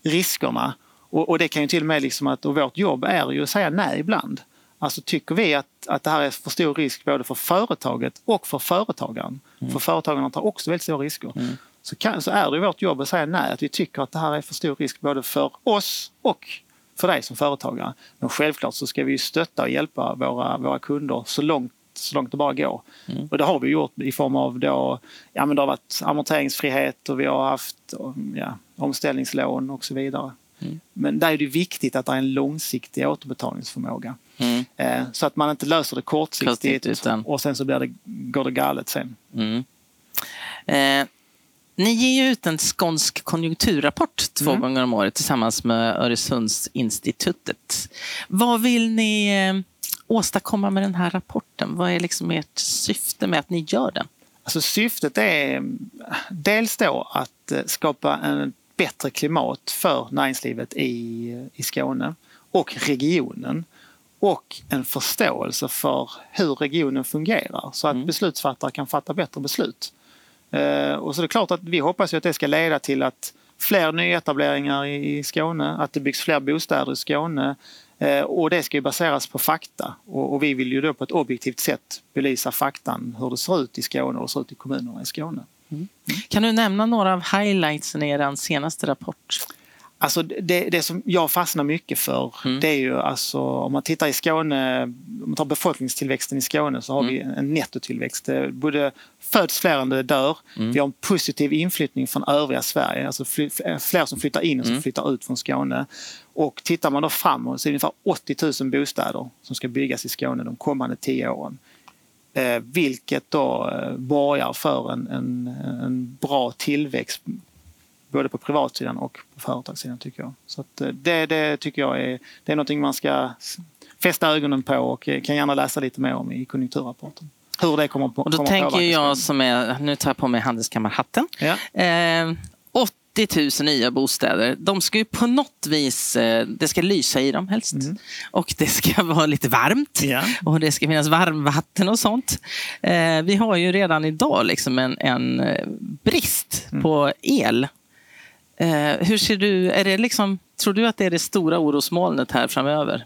riskerna. Och, och, det kan ju till och med liksom att, och vårt jobb är ju att säga nej ibland. Alltså tycker vi att, att det här är för stor risk både för företaget och för företagaren. Mm. För företagarna tar också väldigt stora risker. Mm. Så, kan, så är det vårt jobb att säga nej, att vi tycker att det här är för stor risk både för oss och för dig som företagare. Men självklart så ska vi stötta och hjälpa våra, våra kunder så långt så långt det bara går. Mm. Och det har vi gjort i form av då, ja men det har varit amorteringsfrihet och vi har haft ja, omställningslån och så vidare. Mm. Men där är det viktigt att det är en långsiktig återbetalningsförmåga. Mm. Eh, så att man inte löser det kortsiktigt utan... och sen så blir det, går det galet sen. Mm. Eh, ni ger ut en skånsk konjunkturrapport två mm. gånger om året tillsammans med Öresundsinstitutet. Vad vill ni eh, åstadkomma med den här rapporten? Vad är liksom ert syfte med att ni gör den? Alltså syftet är dels då att eh, skapa en bättre klimat för näringslivet i, i Skåne och regionen och en förståelse för hur regionen fungerar så att mm. beslutsfattare kan fatta bättre beslut. Eh, och så är det klart att vi hoppas att det ska leda till att fler nyetableringar i Skåne, att det byggs fler bostäder i Skåne, Eh, och det ska ju baseras på fakta och, vi vill ju då på ett objektivt sätt belysa faktan hur det ser ut i Skåne och hur det ser ut i kommunerna i Skåne. Mm. Kan du nämna några av highlightsen i er senaste rapport? Alltså det, det som jag fastnar mycket för mm. det är ju alltså om man tittar i Skåne, om man tar befolkningstillväxten i Skåne så har mm. vi en nettotillväxt. Både föds fler än det dör. Mm. Vi har en positiv inflyttning från övriga Sverige, alltså fler som flyttar in än som mm. flyttar ut från Skåne. Och tittar man då framåt så är det ungefär 80 000 bostäder som ska byggas i Skåne de kommande tio åren. Eh, vilket då eh, borgar för en, en, en bra tillväxt både på privatsidan och på företagssidan tycker jag. Så eh, det, det tycker jag är, det är någonting man ska fästa ögonen på och eh, kan gärna läsa lite mer om i konjunkturrapporten. Hur det kommer, på, och då kommer tänker jag som är, nu tar jag på mig handelskammarhatten. Ja. Eh, 80 000 nya bostäder. De ska ju på något vis, eh, det ska lysa i dem helst. Mm. Och det ska vara lite varmt. Ja. Och det ska finnas varmvatten och sånt. Vi har ju redan idag liksom en, en brist mm. på el hur ser du, är det liksom, tror du att det är det stora orosmolnet här framöver?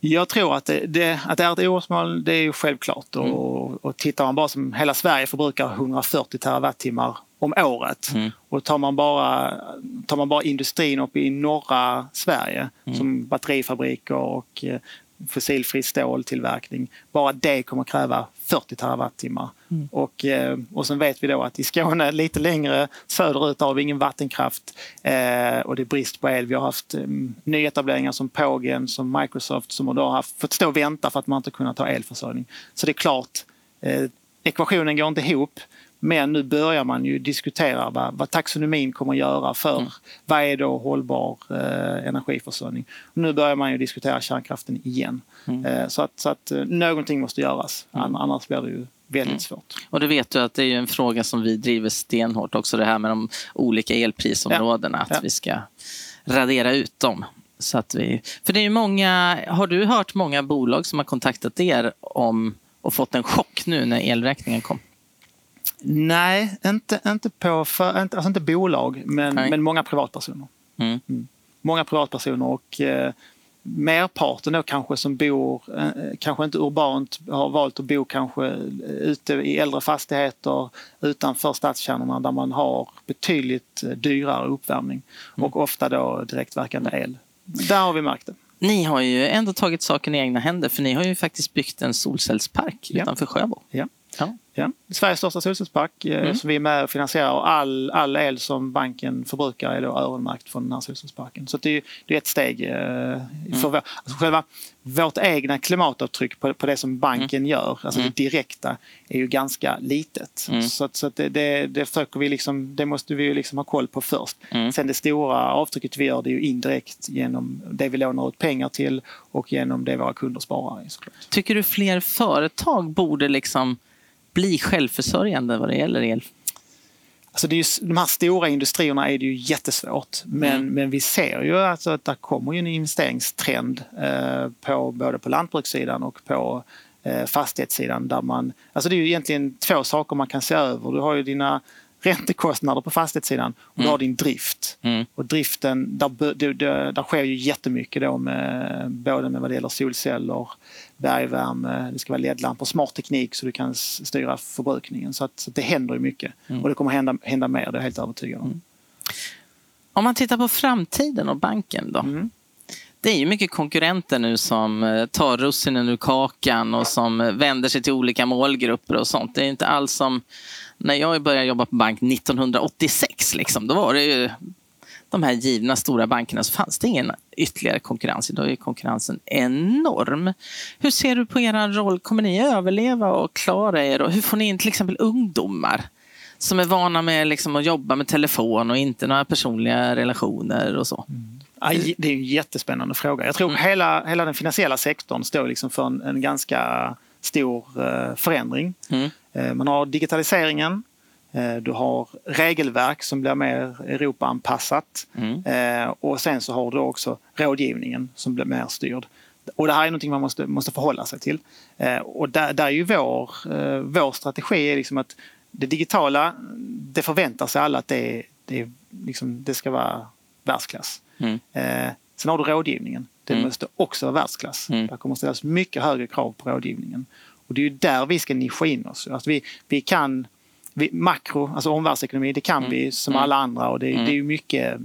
Jag tror att det, det, att det är ett orosmoln, det är ju självklart. Mm. Och, och tittar man bara som hela Sverige förbrukar 140 terawattimmar om året. Mm. Och tar man, bara, tar man bara industrin uppe i norra Sverige mm. som batterifabriker och eh, fossilfri ståltillverkning. Bara det kommer kräva 40 terawattimmar. Mm. Och, eh, och sen vet vi då att i Skåne lite längre söderut har vi ingen vattenkraft eh, och det är brist på el. Vi har haft eh, nyetableringar som Pågen, som Microsoft som har då haft, fått stå och vänta för att man inte kunnat ha elförsörjning. Så det är klart, eh, ekvationen går inte ihop Men nu börjar man ju diskutera vad, vad taxonomin kommer att göra för mm. vad är då hållbar eh, energiförsörjning. Och nu börjar man ju diskutera kärnkraften igen. Mm. Eh, så att, så att eh, någonting måste göras, mm. annars blir det ju väldigt mm. svårt. Och det vet du att det är en fråga som vi driver stenhårt också, det här med de olika elprisområdena, ja. att ja. vi ska radera ut dem. Så att vi, för det är många, har du hört många bolag som har kontaktat er om och fått en chock nu när elräkningen kom? Nej, inte, inte, på för, inte, alltså inte bolag, men, men många privatpersoner. Mm. Mm. Många privatpersoner och eh, merparten då kanske som bor, eh, kanske inte urbant, har valt att bo kanske ute i äldre fastigheter utanför stadskärnorna där man har betydligt eh, dyrare uppvärmning mm. och ofta då direktverkande el. Där har vi märkt det. Ni har ju ändå tagit saken i egna händer för ni har ju faktiskt byggt en solcellspark ja. utanför Sjöbo. Ja. Ja. Ja. Sveriges största solcellspark eh, mm. som vi är med och finansierar och all, all el som banken förbrukar är då öronmärkt från den här solcellsparken. Så det är, det är ett steg eh, för mm. vår, alltså själva vårt egna klimatavtryck på, på det som banken mm. gör, alltså mm. det direkta, är ju ganska litet. Mm. Så, så det, det, det, försöker vi liksom, det måste vi liksom ha koll på först. Mm. Sen det stora avtrycket vi gör det är ju indirekt genom det vi lånar ut pengar till och genom det våra kunder sparar. Såklart. Tycker du fler företag borde liksom bli självförsörjande vad det gäller el? Alltså det är ju, de här stora industrierna är det ju jättesvårt. Men, mm. men vi ser ju alltså att det kommer ju en investeringstrend eh, på, både på lantbrukssidan och på eh, fastighetssidan. Där man, alltså det är ju egentligen två saker man kan se över. Du har ju dina räntekostnader på fastighetssidan och mm. du har din drift. Mm. Och driften, där, där, där sker ju jättemycket då med, både med vad det gäller solceller, bergvärme, det ska vara ledlampor, smart teknik så du kan styra förbrukningen. Så, att, så att det händer ju mycket mm. och det kommer hända, hända mer, det är jag helt övertygad om. Mm. Om man tittar på framtiden och banken då? Mm. Det är ju mycket konkurrenter nu som eh, tar russinen ur kakan och som vänder sig till olika målgrupper och sånt. Det är inte alls som när jag började jobba på bank 1986. Liksom, då var det ju de här givna stora bankerna så fanns det ingen ytterligare konkurrens. Idag är konkurrensen enorm. Hur ser du på er roll? Kommer ni överleva och klara er? Och hur får ni in till exempel ungdomar som är vana med liksom att jobba med telefon och inte några personliga relationer och så? Mm. Det är en jättespännande fråga. Jag tror mm. hela, hela den finansiella sektorn står liksom för en, en ganska stor eh, förändring. Mm. Eh, man har digitaliseringen, Eh, du har regelverk som blir mer Europaanpassat mm. Eh, och sen så har du också rådgivningen som blir mer styrd. Och det här är någonting man måste, måste förhålla sig till. Och där, där är ju vår, vår strategi är liksom att det digitala, det förväntar sig alla att det, det, liksom, det ska vara världsklass. Mm. Sen har du rådgivningen. Den mm. måste också vara världsklass. Mm. Där kommer ställas mycket högre krav på rådgivningen. Och det är ju där vi ska nischa in oss. Alltså vi, vi kan vi, makro, alltså omvärldsekonomi, det kan mm. vi som mm. alla andra och det, mm. det är ju mycket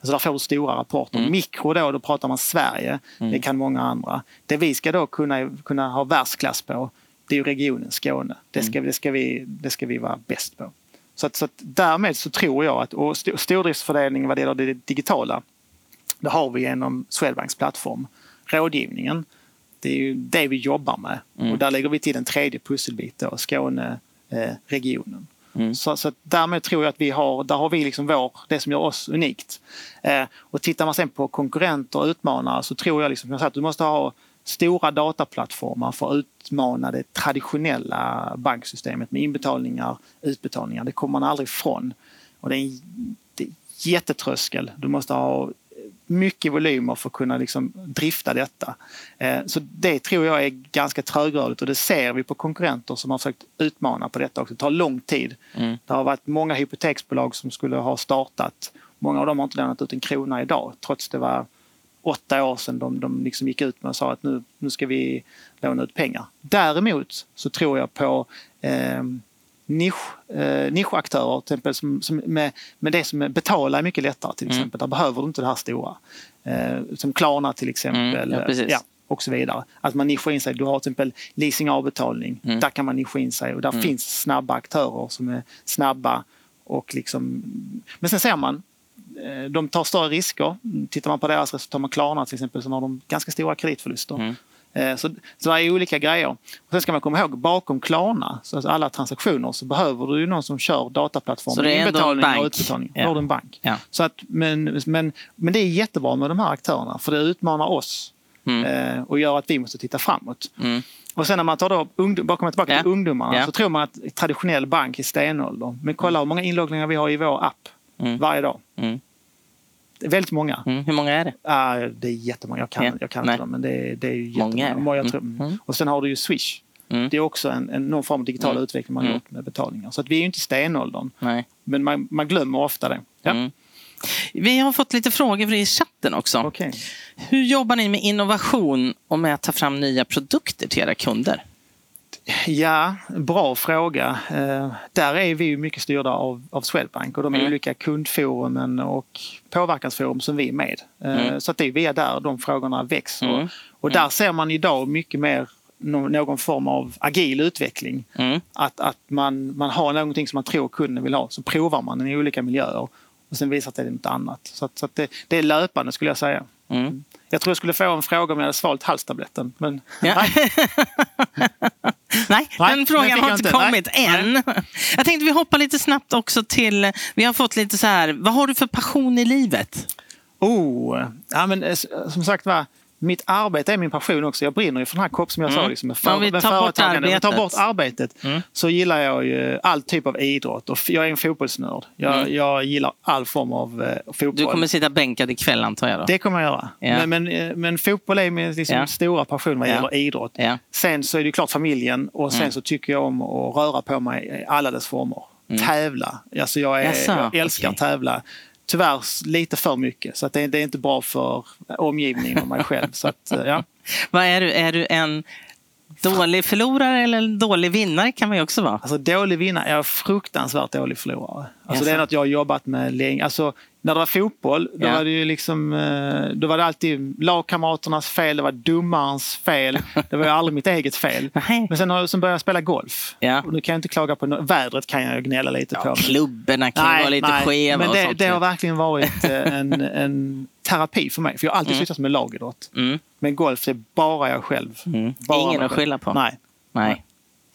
Alltså där får du stora rapporter. Mm. Mikro då, då pratar man Sverige. Mm. Det kan många andra. Det vi ska då kunna, kunna ha världsklass på, det är ju regionen Skåne. Det ska, mm. det ska, vi, det ska vi vara bäst på. Så, att, så att därmed så tror jag att, och stordriftsfördelning vad det gäller det digitala, det har vi genom Swedbanks plattform. Rådgivningen, det är ju det vi jobbar med. Mm. Och där lägger vi till en tredje pusselbit då, Skåne, Eh, regionen. Mm. Så, så därmed tror jag att vi har, där har vi liksom vår, det som gör oss unikt. Eh, och tittar man sen på konkurrenter och utmanare så tror jag liksom, att du måste ha stora dataplattformar för att utmana det traditionella banksystemet med inbetalningar, utbetalningar. Det kommer man aldrig ifrån. Och det är en jättetröskel. Du måste ha mycket volymer för att kunna liksom drifta detta. Eh, så det tror jag är ganska trögrörligt och det ser vi på konkurrenter som har försökt utmana på detta också. Det tar lång tid. Mm. Det har varit många hypoteksbolag som skulle ha startat. Många av dem har inte lämnat ut en krona idag trots det var åtta år sedan de, de liksom gick ut med och sa att nu, nu ska vi låna ut pengar. Däremot så tror jag på eh, nisch, eh, nischaktörer till exempel, som, som med, med det som betalar är mycket lättare till mm. exempel. Mm. Där behöver du inte det här stora. Eh, som Klarna till exempel. Mm, ja, ja, och så vidare. Att man nischar in sig. Du har till exempel leasing avbetalning. Mm. Där kan man nischa in sig och där mm. finns snabba aktörer som är snabba. Och liksom... Men sen ser man eh, de tar större risker. Tittar man på deras resultat med Klarna till exempel så har de ganska stora kreditförluster. Mm. Eh, Så, så det är olika grejer. Och sen ska man komma ihåg, bakom Klarna, så alltså alla transaktioner, så behöver du någon som kör Så dataplattformen, det är ändå en bank. och utbetalning. Ja. Då en bank. Ja. Så att, men, men, men det är jättebra med de här aktörerna, för det utmanar oss Mm. eh, och gör att vi måste titta framåt. Mm. Och sen när man tar då ungdom, kommer tillbaka Ja. till ungdomarna Ja. så tror man att traditionell bank är stenålder. Men kolla hur många inloggningar vi har i vår app Mm. varje dag. Mm. Det är väldigt många. Mm. Hur många är det? Ah, det är jättemånga. Jag kan, Ja. jag kan inte dem, men det är, det är ju Många jättemånga. Jag tror, Mm. Mm. Och sen har du ju Swish. Mm. Det är också en, en, någon form av digital Mm. utveckling man har Mm. gjort med betalningar. Så att vi är ju inte i stenåldern. Nej. Men man, man glömmer ofta det. Ja. Mm. Vi har fått lite frågor i chatten också. Okej. Hur jobbar ni med innovation och med att ta fram nya produkter till era kunder? Ja, bra fråga. Eh, där är vi ju mycket styrda av, av Swedbank och de Mm. olika kundforumen och påverkansforum som vi är med. Eh, Mm. Så att det är via där de frågorna växer. Mm. Och där ser man idag mycket mer nå- någon form av agil utveckling. Mm. Att, att man, man har någonting som man tror kunden vill ha, så provar man den i olika miljöer och sen visar det något annat. Så, att, så att det, det är löpande skulle jag säga. Mm. Jag tror jag skulle få en fråga om jag hade svalt halstabletten. Men Ja. nej, Nej, Nej, den frågan har inte kommit än. Jag tänkte vi hoppar lite snabbt också till, vi har fått lite så här, vad har du för passion i livet? Oh, ja, men, eh, som sagt var, mitt arbete är min passion också. Jag brinner ju för den här kopp som jag sa. Mm. Liksom, med Om vi tar bort vi tar arbetet. bort arbetet Mm. så gillar jag ju all typ av idrott. Och jag är en fotbollsnörd. Jag, Mm. jag gillar all form av eh, fotboll. Du kommer sitta bänkad ikväll antar jag då? Det kommer jag göra. Ja. Men, men, eh, men fotboll är min liksom, Ja. stora passion vad Ja. gäller idrott. Ja. Sen så är det klart familjen och sen Mm. så tycker jag om att röra på mig i alla dess former. Tävla. Alltså jag, är, jag älskar att tävla. Tyvärr lite för mycket. Så att det, det är inte bra för omgivningen och mig själv. Så att, eh, ja. Vad är du? Är du en dålig förlorare eller en dålig vinnare kan man ju också vara. Alltså dålig vinnare, jag är fruktansvärt dålig förlorare. Alltså det är något jag har jobbat med länge. Alltså, när det var fotboll, då Ja. var det ju liksom, eh, då var det alltid lagkamraternas fel, det var domarens fel. Det var ju aldrig mitt eget fel. Nej. Men sen, har, sen började jag spela golf. Ja. Och nu kan jag inte klaga på, no- vädret kan jag gnälla lite på. Klubborna kan ju vara lite skeva men och det, sånt. det har verkligen varit eh, en, en terapi för mig. För jag har alltid Mm. sysslat med lagidrott. Mm. Men golf, det är bara jag själv. Mm. Bara Ingen att skylla på. Nej. Nej.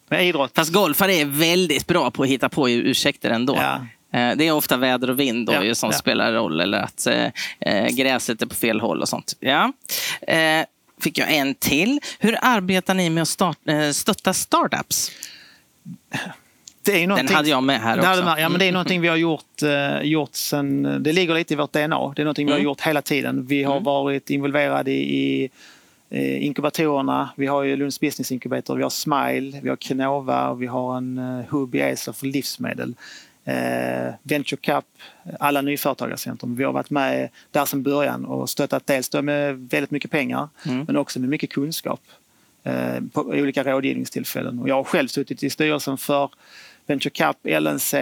Men idrott, Fast golfare är väldigt bra på att hitta på ursäkter ändå. Ja. Eh, Det är ofta väder och vind då, Ja, ju som ja. spelar roll eller att eh, eh, gräset är på fel håll och sånt. Ja. Eh, fick jag en till. Hur arbetar ni med att start, eh, stötta startups? det är Den hade jag med här också. man- Ja, men det är Mm. någonting vi har gjort, eh, gjort sen, det ligger lite i vårt DNA. Det är någonting vi har Mm. gjort hela tiden. Vi har Mm. varit involverade i, i eh, inkubatorerna. Vi har ju Lunds Business Incubator, vi har Smile, vi har Kenova och vi har en hub i Eslöv för livsmedel. Eh, Venture Cup, alla nyföretagarcentrum. Vi har varit med där sedan början och stöttat dels då med väldigt mycket pengar Mm. men också med mycket kunskap eh, på olika rådgivningstillfällen. Och jag har själv suttit i styrelsen för Venture Cup, LNC,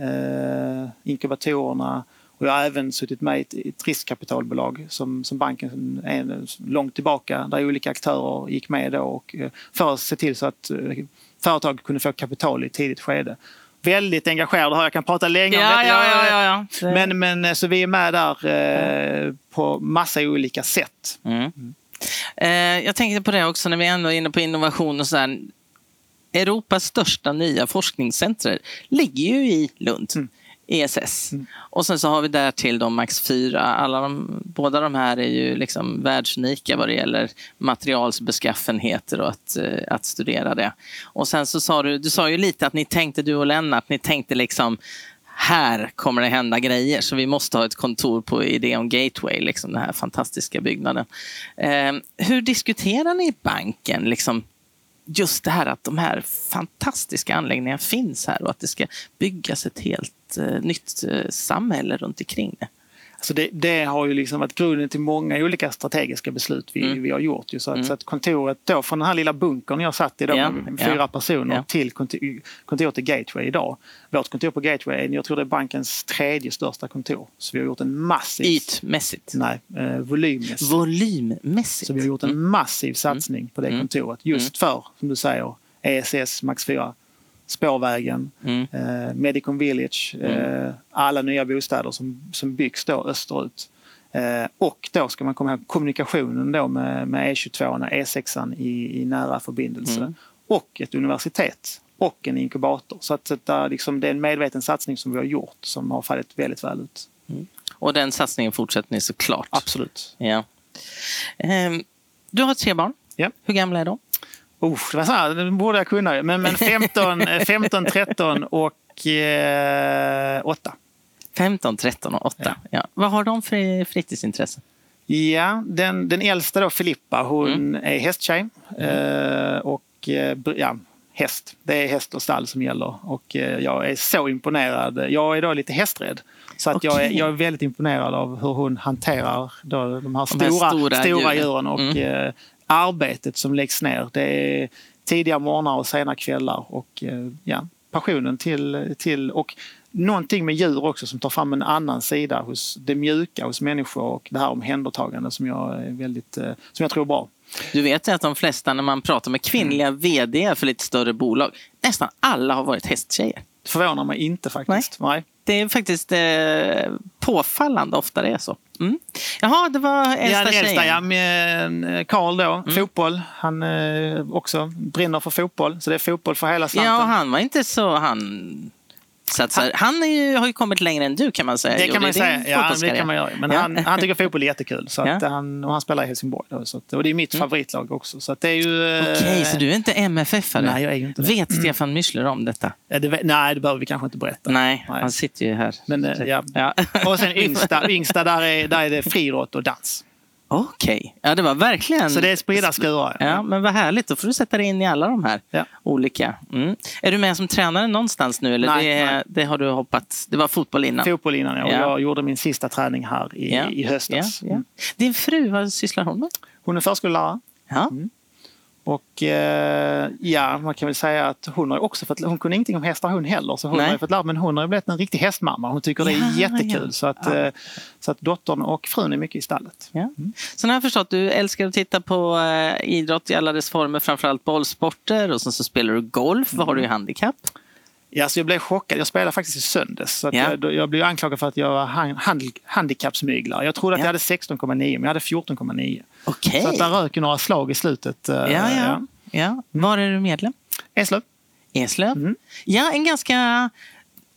eh, inkubatorerna och jag har även suttit med i ett, riskkapitalbolag som, som banken är långt tillbaka där olika aktörer gick med då och, eh, för att se till så att eh, företag kunde få kapital i ett tidigt skede. Väldigt engagerad här, jag kan prata länge om Ja, detta. ja, ja, ja, Men, men eh, så vi är med där eh, på massa olika sätt. Mm. Eh, jag tänkte på det också när vi ändå är inne på innovation och så här. Europas största nya forskningscenter ligger ju i Lund. Mm. ESS. Och sen så har vi där till de Max 4. Alla de, båda de här är ju liksom världsunika vad det gäller materialsbeskaffenheter och att, eh, att studera det. Och sen så sa du, du sa ju lite att ni tänkte, du och Lennart, ni tänkte liksom här kommer det hända grejer så vi måste ha ett kontor på Ideon Gateway, liksom den här fantastiska byggnaden. Eh, hur diskuterar ni i banken liksom, just det här att de här fantastiska anläggningarna finns här och att det ska byggas ett helt eh, nytt eh, samhälle runt omkring det? Alltså det, det har ju liksom varit grunden till många olika strategiska beslut vi, Mm. vi har gjort. Ju. Så, att, Mm. så att kontoret då, från den här lilla bunkern jag satt i då Ja, med fyra personer ja. till kontor, kontoret i Gateway idag. Vårt kontor på Gateway jag tror det är bankens tredje största kontor. Så vi har gjort en massiv... Ytmässigt. Nej, eh, volymmässigt. Volymmässigt. Så vi har gjort en massiv satsning på det Mm. kontoret just för, som du säger, ESS, Max 4, Spårvägen, Mm. eh, Medicon Village, eh, alla nya bostäder som, som byggs då österut. Eh, och då ska man komma ihåg kommunikationen då med, med E22 och E6 i, i nära förbindelse. Mm. Och ett universitet och en inkubator. Så att, att liksom, det är en medveten satsning som vi har gjort som har fallit väldigt väl ut. Mm. Och den satsningen fortsätter ni såklart? Absolut. Ja. Um, du har tre barn. Ja. Hur gamla är de? Det, var så här, det borde jag kunna. Men, men 15, 15 13 och eh, 8. 15, 13 och 8. Ja. ja. Vad har de för fritidsintressen? Ja, den, den äldsta då, Filippa, hon mm. är hästtjej. Eh, och eh, ja, häst. Det är häst och stall som gäller. Och eh, jag är så imponerad. Jag är då lite hästrädd. Så att okay. jag, är, jag är väldigt imponerad av hur hon hanterar då de här stora, de här stora, stora djuren. Och mm. eh, arbetet som läggs ner. Det är tidiga morgnar och sena kvällar. Och eh, ja, passionen till, till och någonting med djur också som tar fram en annan sida hos det mjuka hos människor och det här omhändertagande som jag, är väldigt, eh, som jag tror är bra. Du vet att de flesta när man pratar med kvinnliga mm. vd för lite större bolag, nästan alla har varit hästtjejer. Förvånar mig inte faktiskt. Nej. Nej. Det är faktiskt eh, påfallande ofta det är så. Mm. Jaha, det var äldsta ja, äldsta. Ja, med Karl då, mm. fotboll. Han eh, också brinner för fotboll, så det är fotboll för hela slanten. Ja, han var inte så... Han så att, så här, han ju, har ju kommit längre än du kan man säga. Det kan man säga. Ja, det kan man göra. Men ja. han, han tycker fotboll är jättekul. Så att ja. han, och han spelar i Helsingborg. Då, så att, och det är mitt mm. favoritlag också. Så det är ju... Okej, okay, så du är inte MFF-are? Nej, jag är inte Vet det. Stefan Müschler om detta? Det, nej, det behöver vi kanske inte berätta. Nej, nej. han sitter ju här. Men, eh, ja. Och sen yngsta, yngsta där, är, där är det friidrott och dans. Okej, okay. ja det var verkligen... Så det är spridda skurar. Ja, men vad härligt. Då får du sätta dig in i alla de här ja. olika. Mm. Är du med som tränare någonstans nu? Eller nej, det, nej. det har du hoppat... Det var fotboll innan? Fotboll innan, ja. Jag gjorde min sista träning här i, i höstas. Din fru, vad sysslar hon med? Hon är förskollärare. Ja. Mm. Och eh, ja, man kan väl säga att hon har också fått, hon kunde ingenting om hästar hon heller, så hon Nej. har fått lära men hon har blivit en riktig hästmamma. Hon tycker det är jättekul. Ja. Så, att, ja. eh, så att dottern och frun är mycket i stallet. Ja. Mm. Så nu har jag förstått, du älskar att titta på eh, idrott i alla dess former, framförallt bollsporter och sen så spelar du golf. Mm. Vad har du i handikapp? Ja, så jag blev chockad. Jag spelade faktiskt i söndags. Så ja. jag, jag blev anklagad för att jag var hand, handikappsmyglare. Jag trodde att ja. jag hade 16,9 men jag hade 14,9. Okay. Så att där rök några slag i slutet. Ja, ja. ja. ja. Var är du medlem? Eslöv. Eslöv? Mm. Ja, en ganska...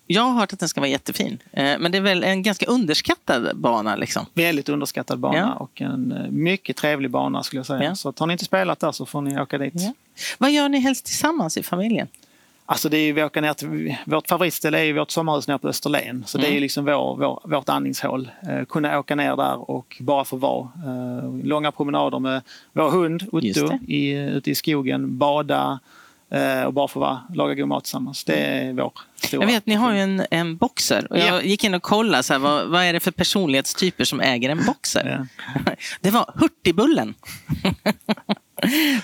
Jag har hört att den ska vara jättefin. Eh, men det är väl en ganska underskattad bana? Liksom. Väldigt underskattad bana ja. och en eh, mycket trevlig bana skulle jag säga. Ja. Så har ni inte spelat där så får ni åka dit. Ja. Vad gör ni helst tillsammans i familjen? Alltså det är vi åker ner till, vårt favoritställe är vårt sommarhus nere på Österlen. Så mm. det är mm. liksom vår, vår, vårt andningshål. Eh, kunna åka ner där och bara få vara. Eh, långa promenader med vår hund Otto i, ute i skogen, bada eh, och bara få vara, laga god mat tillsammans. Det är vår stora... Jag vet, ni har ju en, en boxer. Och jag yeah. gick in och kollade, så här, vad, vad är det för personlighetstyper som äger en boxer? Yeah. Det var Hurtigbullen.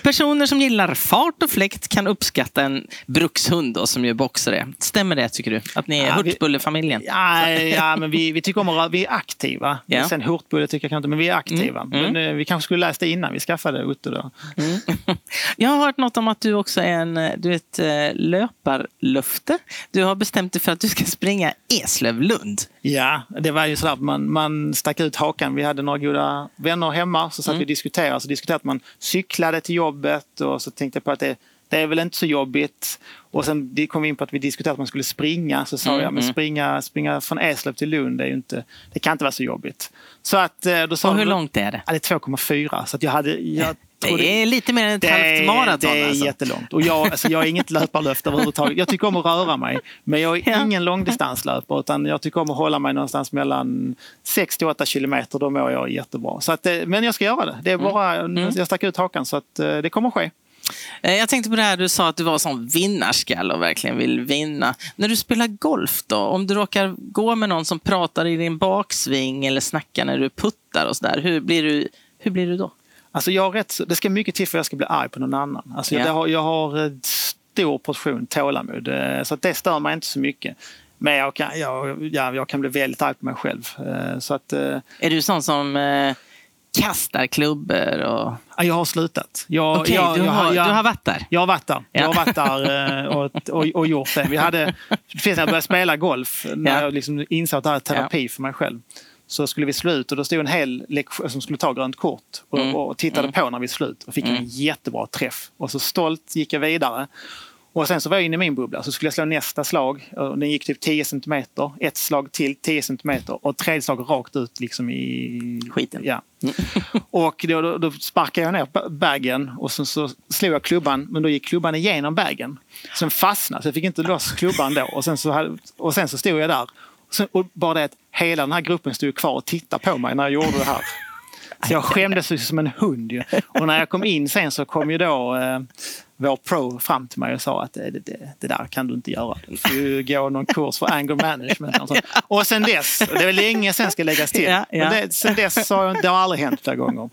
Personer som gillar fart och fläkt kan uppskatta en brukshund då, som ju boxer är. Stämmer det tycker du? Att ni är ja, Hurtbulle-familjen? Ja, ja, men vi, vi tycker om att vi är aktiva. Ja. Sen Hurtbulle tycker jag kanske inte, men vi är aktiva. Mm. Mm. Men, eh, vi kanske skulle läst det innan vi skaffade Otto då. Mm. Jag har hört något om att du också är en, du är ett eh, löparlöfte. Du har bestämt dig för att du ska springa Eslövlund. Ja, det var ju sådär man, man stack ut hakan. Vi hade några goda vänner hemma så satt mm. vi och diskuterade. Så diskuterade man cyklade till jobbet och så tänkte jag på att det, det är väl inte så jobbigt. Och sen kom vi in på att vi diskuterade att man skulle springa. Så sa mm. jag, men mm. springa, springa från Eslöv till Lund, det, är inte, det kan inte vara så jobbigt. Så att, eh, då sa och hur långt är det? Ja, det är 2,4. Så att jag hade, jag det är lite mer än ett halvt maraton. Det är alltså. jättelångt. Och jag, alltså, jag är inget löparlöfte överhuvudtaget. Jag tycker om att röra mig. Men jag är ja. ingen långdistanslöpare utan jag tycker om att hålla mig någonstans mellan 6 till 8 kilometer. Då mår jag jättebra. Så att, eh, men jag ska göra det. det är mm. bara, mm. Jag stack ut hakan så att eh, det kommer att ske. Eh, jag tänkte på det här du sa att du var som vinnarskalle och verkligen vill vinna. När du spelar golf då, om du råkar gå med någon som pratar i din baksving eller snackar när du puttar och sådär, hur blir du, hur blir du då? Alltså jag rätt, det ska mycket till för att jag ska bli arg på någon annan. Alltså yeah. jag, har, jag har stor portion tålamod eh, så det stör mig inte så mycket. Men jag kan, jag, ja, jag kan bli väldigt arg på mig själv. Eh, så att, eh, är du sån som kastar klubbor? Och... Ja, jag har slutat. Jag, okay, jag, du, har, jag, du har varit där? Jag har varit där. Ja. Jag har varit där och, och, och, gjort det. Vi hade, när jag började spela golf, när ja. jag liksom insåg att det här är terapi ja. för mig själv så skulle vi slå ut och då stod en hel lektion som skulle ta grönt kort och, Mm. och tittade på när vi slog ut och fick en jättebra träff. Och så stolt gick jag vidare. Och sen så var jag inne i min bubbla så skulle jag slå nästa slag. Och den gick typ 10 centimeter. Ett slag till 10 centimeter och tredje slag rakt ut liksom i... Skiten. Ja. Och då, då, då sparkade jag ner ba- bagen och sen så slog jag klubban men då gick klubban igenom bagen. Sen fastnade så jag fick inte loss klubban då och sen så, och sen så stod jag där. Och, bara det att hela den här gruppen stod kvar och tittade på mig när jag gjorde det här. Så jag skämdes som en hund ju. Och när jag kom in sen så kom ju då eh, vår pro fram till mig och sa att det, det, det där kan du inte göra. Du får ju gå någon kurs för anger management. Och, så. och sen dess, det är längre sen ska läggas till. Ja, ja. Det, sen dess har jag- det har aldrig hänt flera gånger.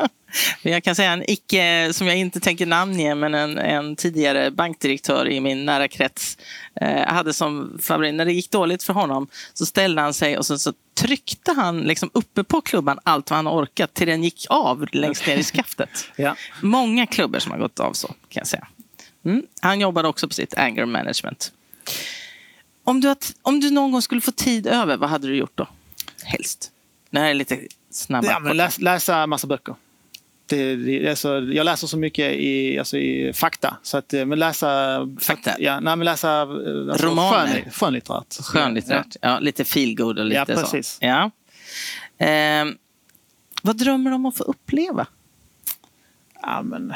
Men Jag kan säga en icke, som jag inte tänker namnge, men en, en tidigare bankdirektör i min nära krets eh, hade som favorit, när det gick dåligt för honom så ställde han sig och så, så tryckte han liksom uppe på klubban allt vad han orkat till den gick av längst ner i skaftet. Ja. Många klubbor som har gått av så, kan jag säga. Mm. Han jobbade också på sitt anger management. Om du, har om du någon gång skulle få tid över, vad hade du gjort då? Helst. Det här är lite snabba. Ja, men läs, läsa massa böcker. Det, det, alltså, jag läser så mycket i, alltså, i fakta. Så att, eh, men läsa, Fakta? Ja, nej, men läsa eh, alltså, Romaner? skön, skönlitterärt. Skönlitterärt. Ja. lite feelgood och lite Ja, så. precis. Ja. Ehm, vad drömmer du om att få uppleva? Ja, men...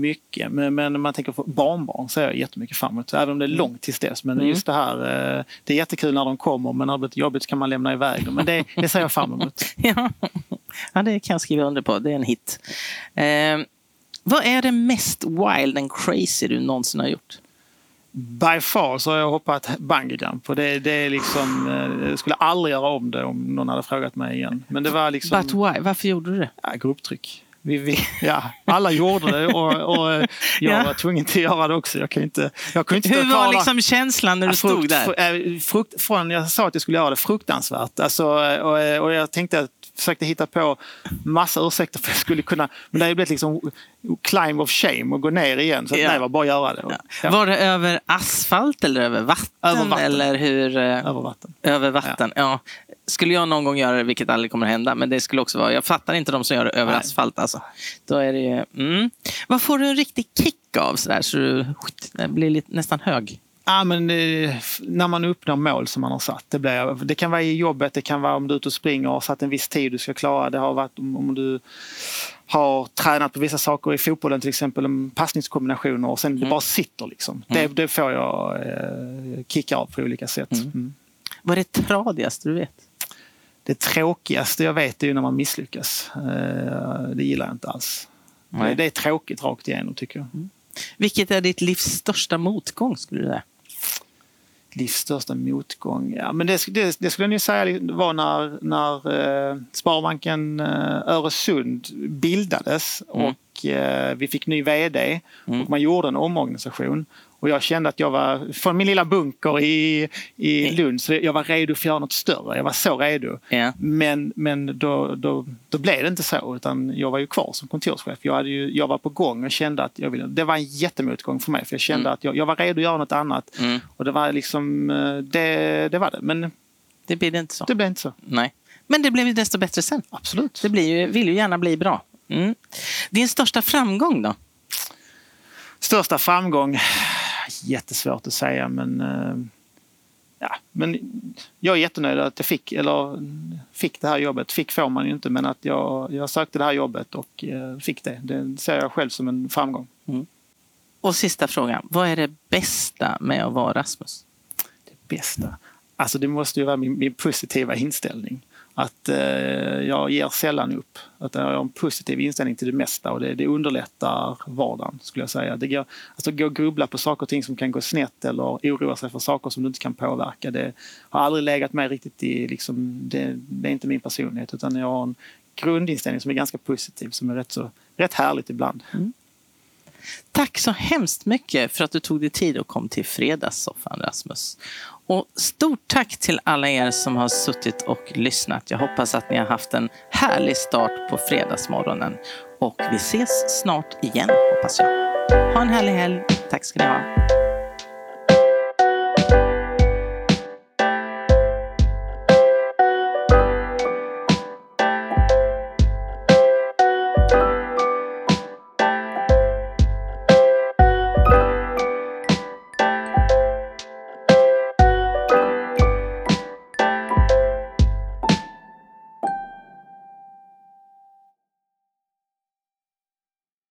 Mycket, men, men när man tänker på barnbarn så är jag jättemycket fram emot. Även om det är långt tills dess. Men Mm. just det här, eh, det är jättekul när de kommer men när det blir jobbigt kan man lämna iväg dem. Men det, det ser jag fram emot. Ja. ja, det kan jag skriva under på. Det är en hit. Ehm, vad är det mest wild and crazy du någonsin har gjort? By far så har jag hoppat bungee jump och det, det är liksom, eh, jag skulle aldrig göra om det om någon hade frågat mig igen. Men det var liksom But why? Varför gjorde du det? ja, grupptryck. Vi, vi, ja, alla gjorde det och, och eh, jag Ja. var tvungen att göra det också. Jag kan inte, jag kunde inte Hur var liksom känslan när du Ja, stod frukt, där? eh, Frukt, från jag sa att jag skulle göra det fruktansvärt. Alltså, och, eh, och jag tänkte att försökte hitta på massa ursäkter för att jag skulle kunna. Men det har ju blivit liksom climb of shame och gå ner igen. Så att, Ja. nej, var bara att göra det. Ja, Var det över asfalt eller över vatten? Över vatten. Eller hur? eh, Över vatten. Över vatten, ja. Skulle jag någon gång göra det, vilket aldrig kommer att hända, men det skulle också vara, jag fattar inte de som gör det över Nej. asfalt. Alltså. Då är det ju, mm. Vad får du en riktig kick av sådär, så du det blir lite, nästan hög? Ja, men, eh, när man uppnår mål som man har satt. Det, blir, det kan vara i jobbet, det kan vara om du är ute och springer och har satt en viss tid du ska klara. Det har varit om, du har tränat på vissa saker i fotbollen till exempel, om passningskombinationer och sen det bara sitter liksom. Det, det får jag eh, kicka av på olika sätt. Mm. Vad är det tradigaste du vet? Det tråkigaste jag vet är ju när man misslyckas. Eh, det gillar jag inte alls. Det, Nej. det är tråkigt rakt igenom tycker jag. Vilket är ditt livs största motgång, skulle du säga? Livs största motgång? Ja, men det, det, det skulle jag nog säga var när, när eh, Sparbanken eh, Öresund bildades Mm. och eh, vi fick ny vd och man gjorde en omorganisation. Och jag kände att jag var, från min lilla bunker i, i Lund, så jag var redo för att göra något större. Jag var så redo. Ja. Men, men då, då, då blev det inte så, utan jag var ju kvar som kontorschef. Jag, hade ju, jag var på gång och kände att jag ville... Det var en jättemotgång för mig, för jag kände att jag, jag var redo att göra något annat. Mm. Och det var liksom... eh, Det, det var det. Men Det det inte så. det blev inte så. Nej. Men det blev ju desto bättre sen. Absolut. Det blir ju, vill ju gärna bli bra. Mm. Din största framgång då? Största framgång? Jättesvårt att säga, men... eh, Ja, men jag är jättenöjd att jag fick, eller fick det här jobbet. Fick får man ju inte, men att jag, jag sökte det här jobbet och eh, fick det. Det ser jag själv som en framgång. Och sista frågan. Vad är det bästa med att vara Rasmus? det bästa? Alltså det måste ju vara min, min positiva inställning. Att eh, jag ger sällan upp. Att jag har en positiv inställning till det mesta och det, det underlättar vardagen skulle jag säga. Det går, alltså gå och grubbla på saker och ting som kan gå snett eller oroa sig för saker som du inte kan påverka. Det har aldrig legat mig riktigt i, liksom, det, det är inte min personlighet utan jag har en grundinställning som är ganska positiv som är rätt, så, rätt härligt ibland. Mm. Tack så hemskt mycket för att du tog dig tid och kom till Fredagssoffan, Rasmus. Och stort tack till alla er som har suttit och lyssnat. Jag hoppas att ni har haft en härlig start på fredagsmorgonen. Och vi ses snart igen, hoppas jag. Ha en härlig helg. Tack ska ni ha.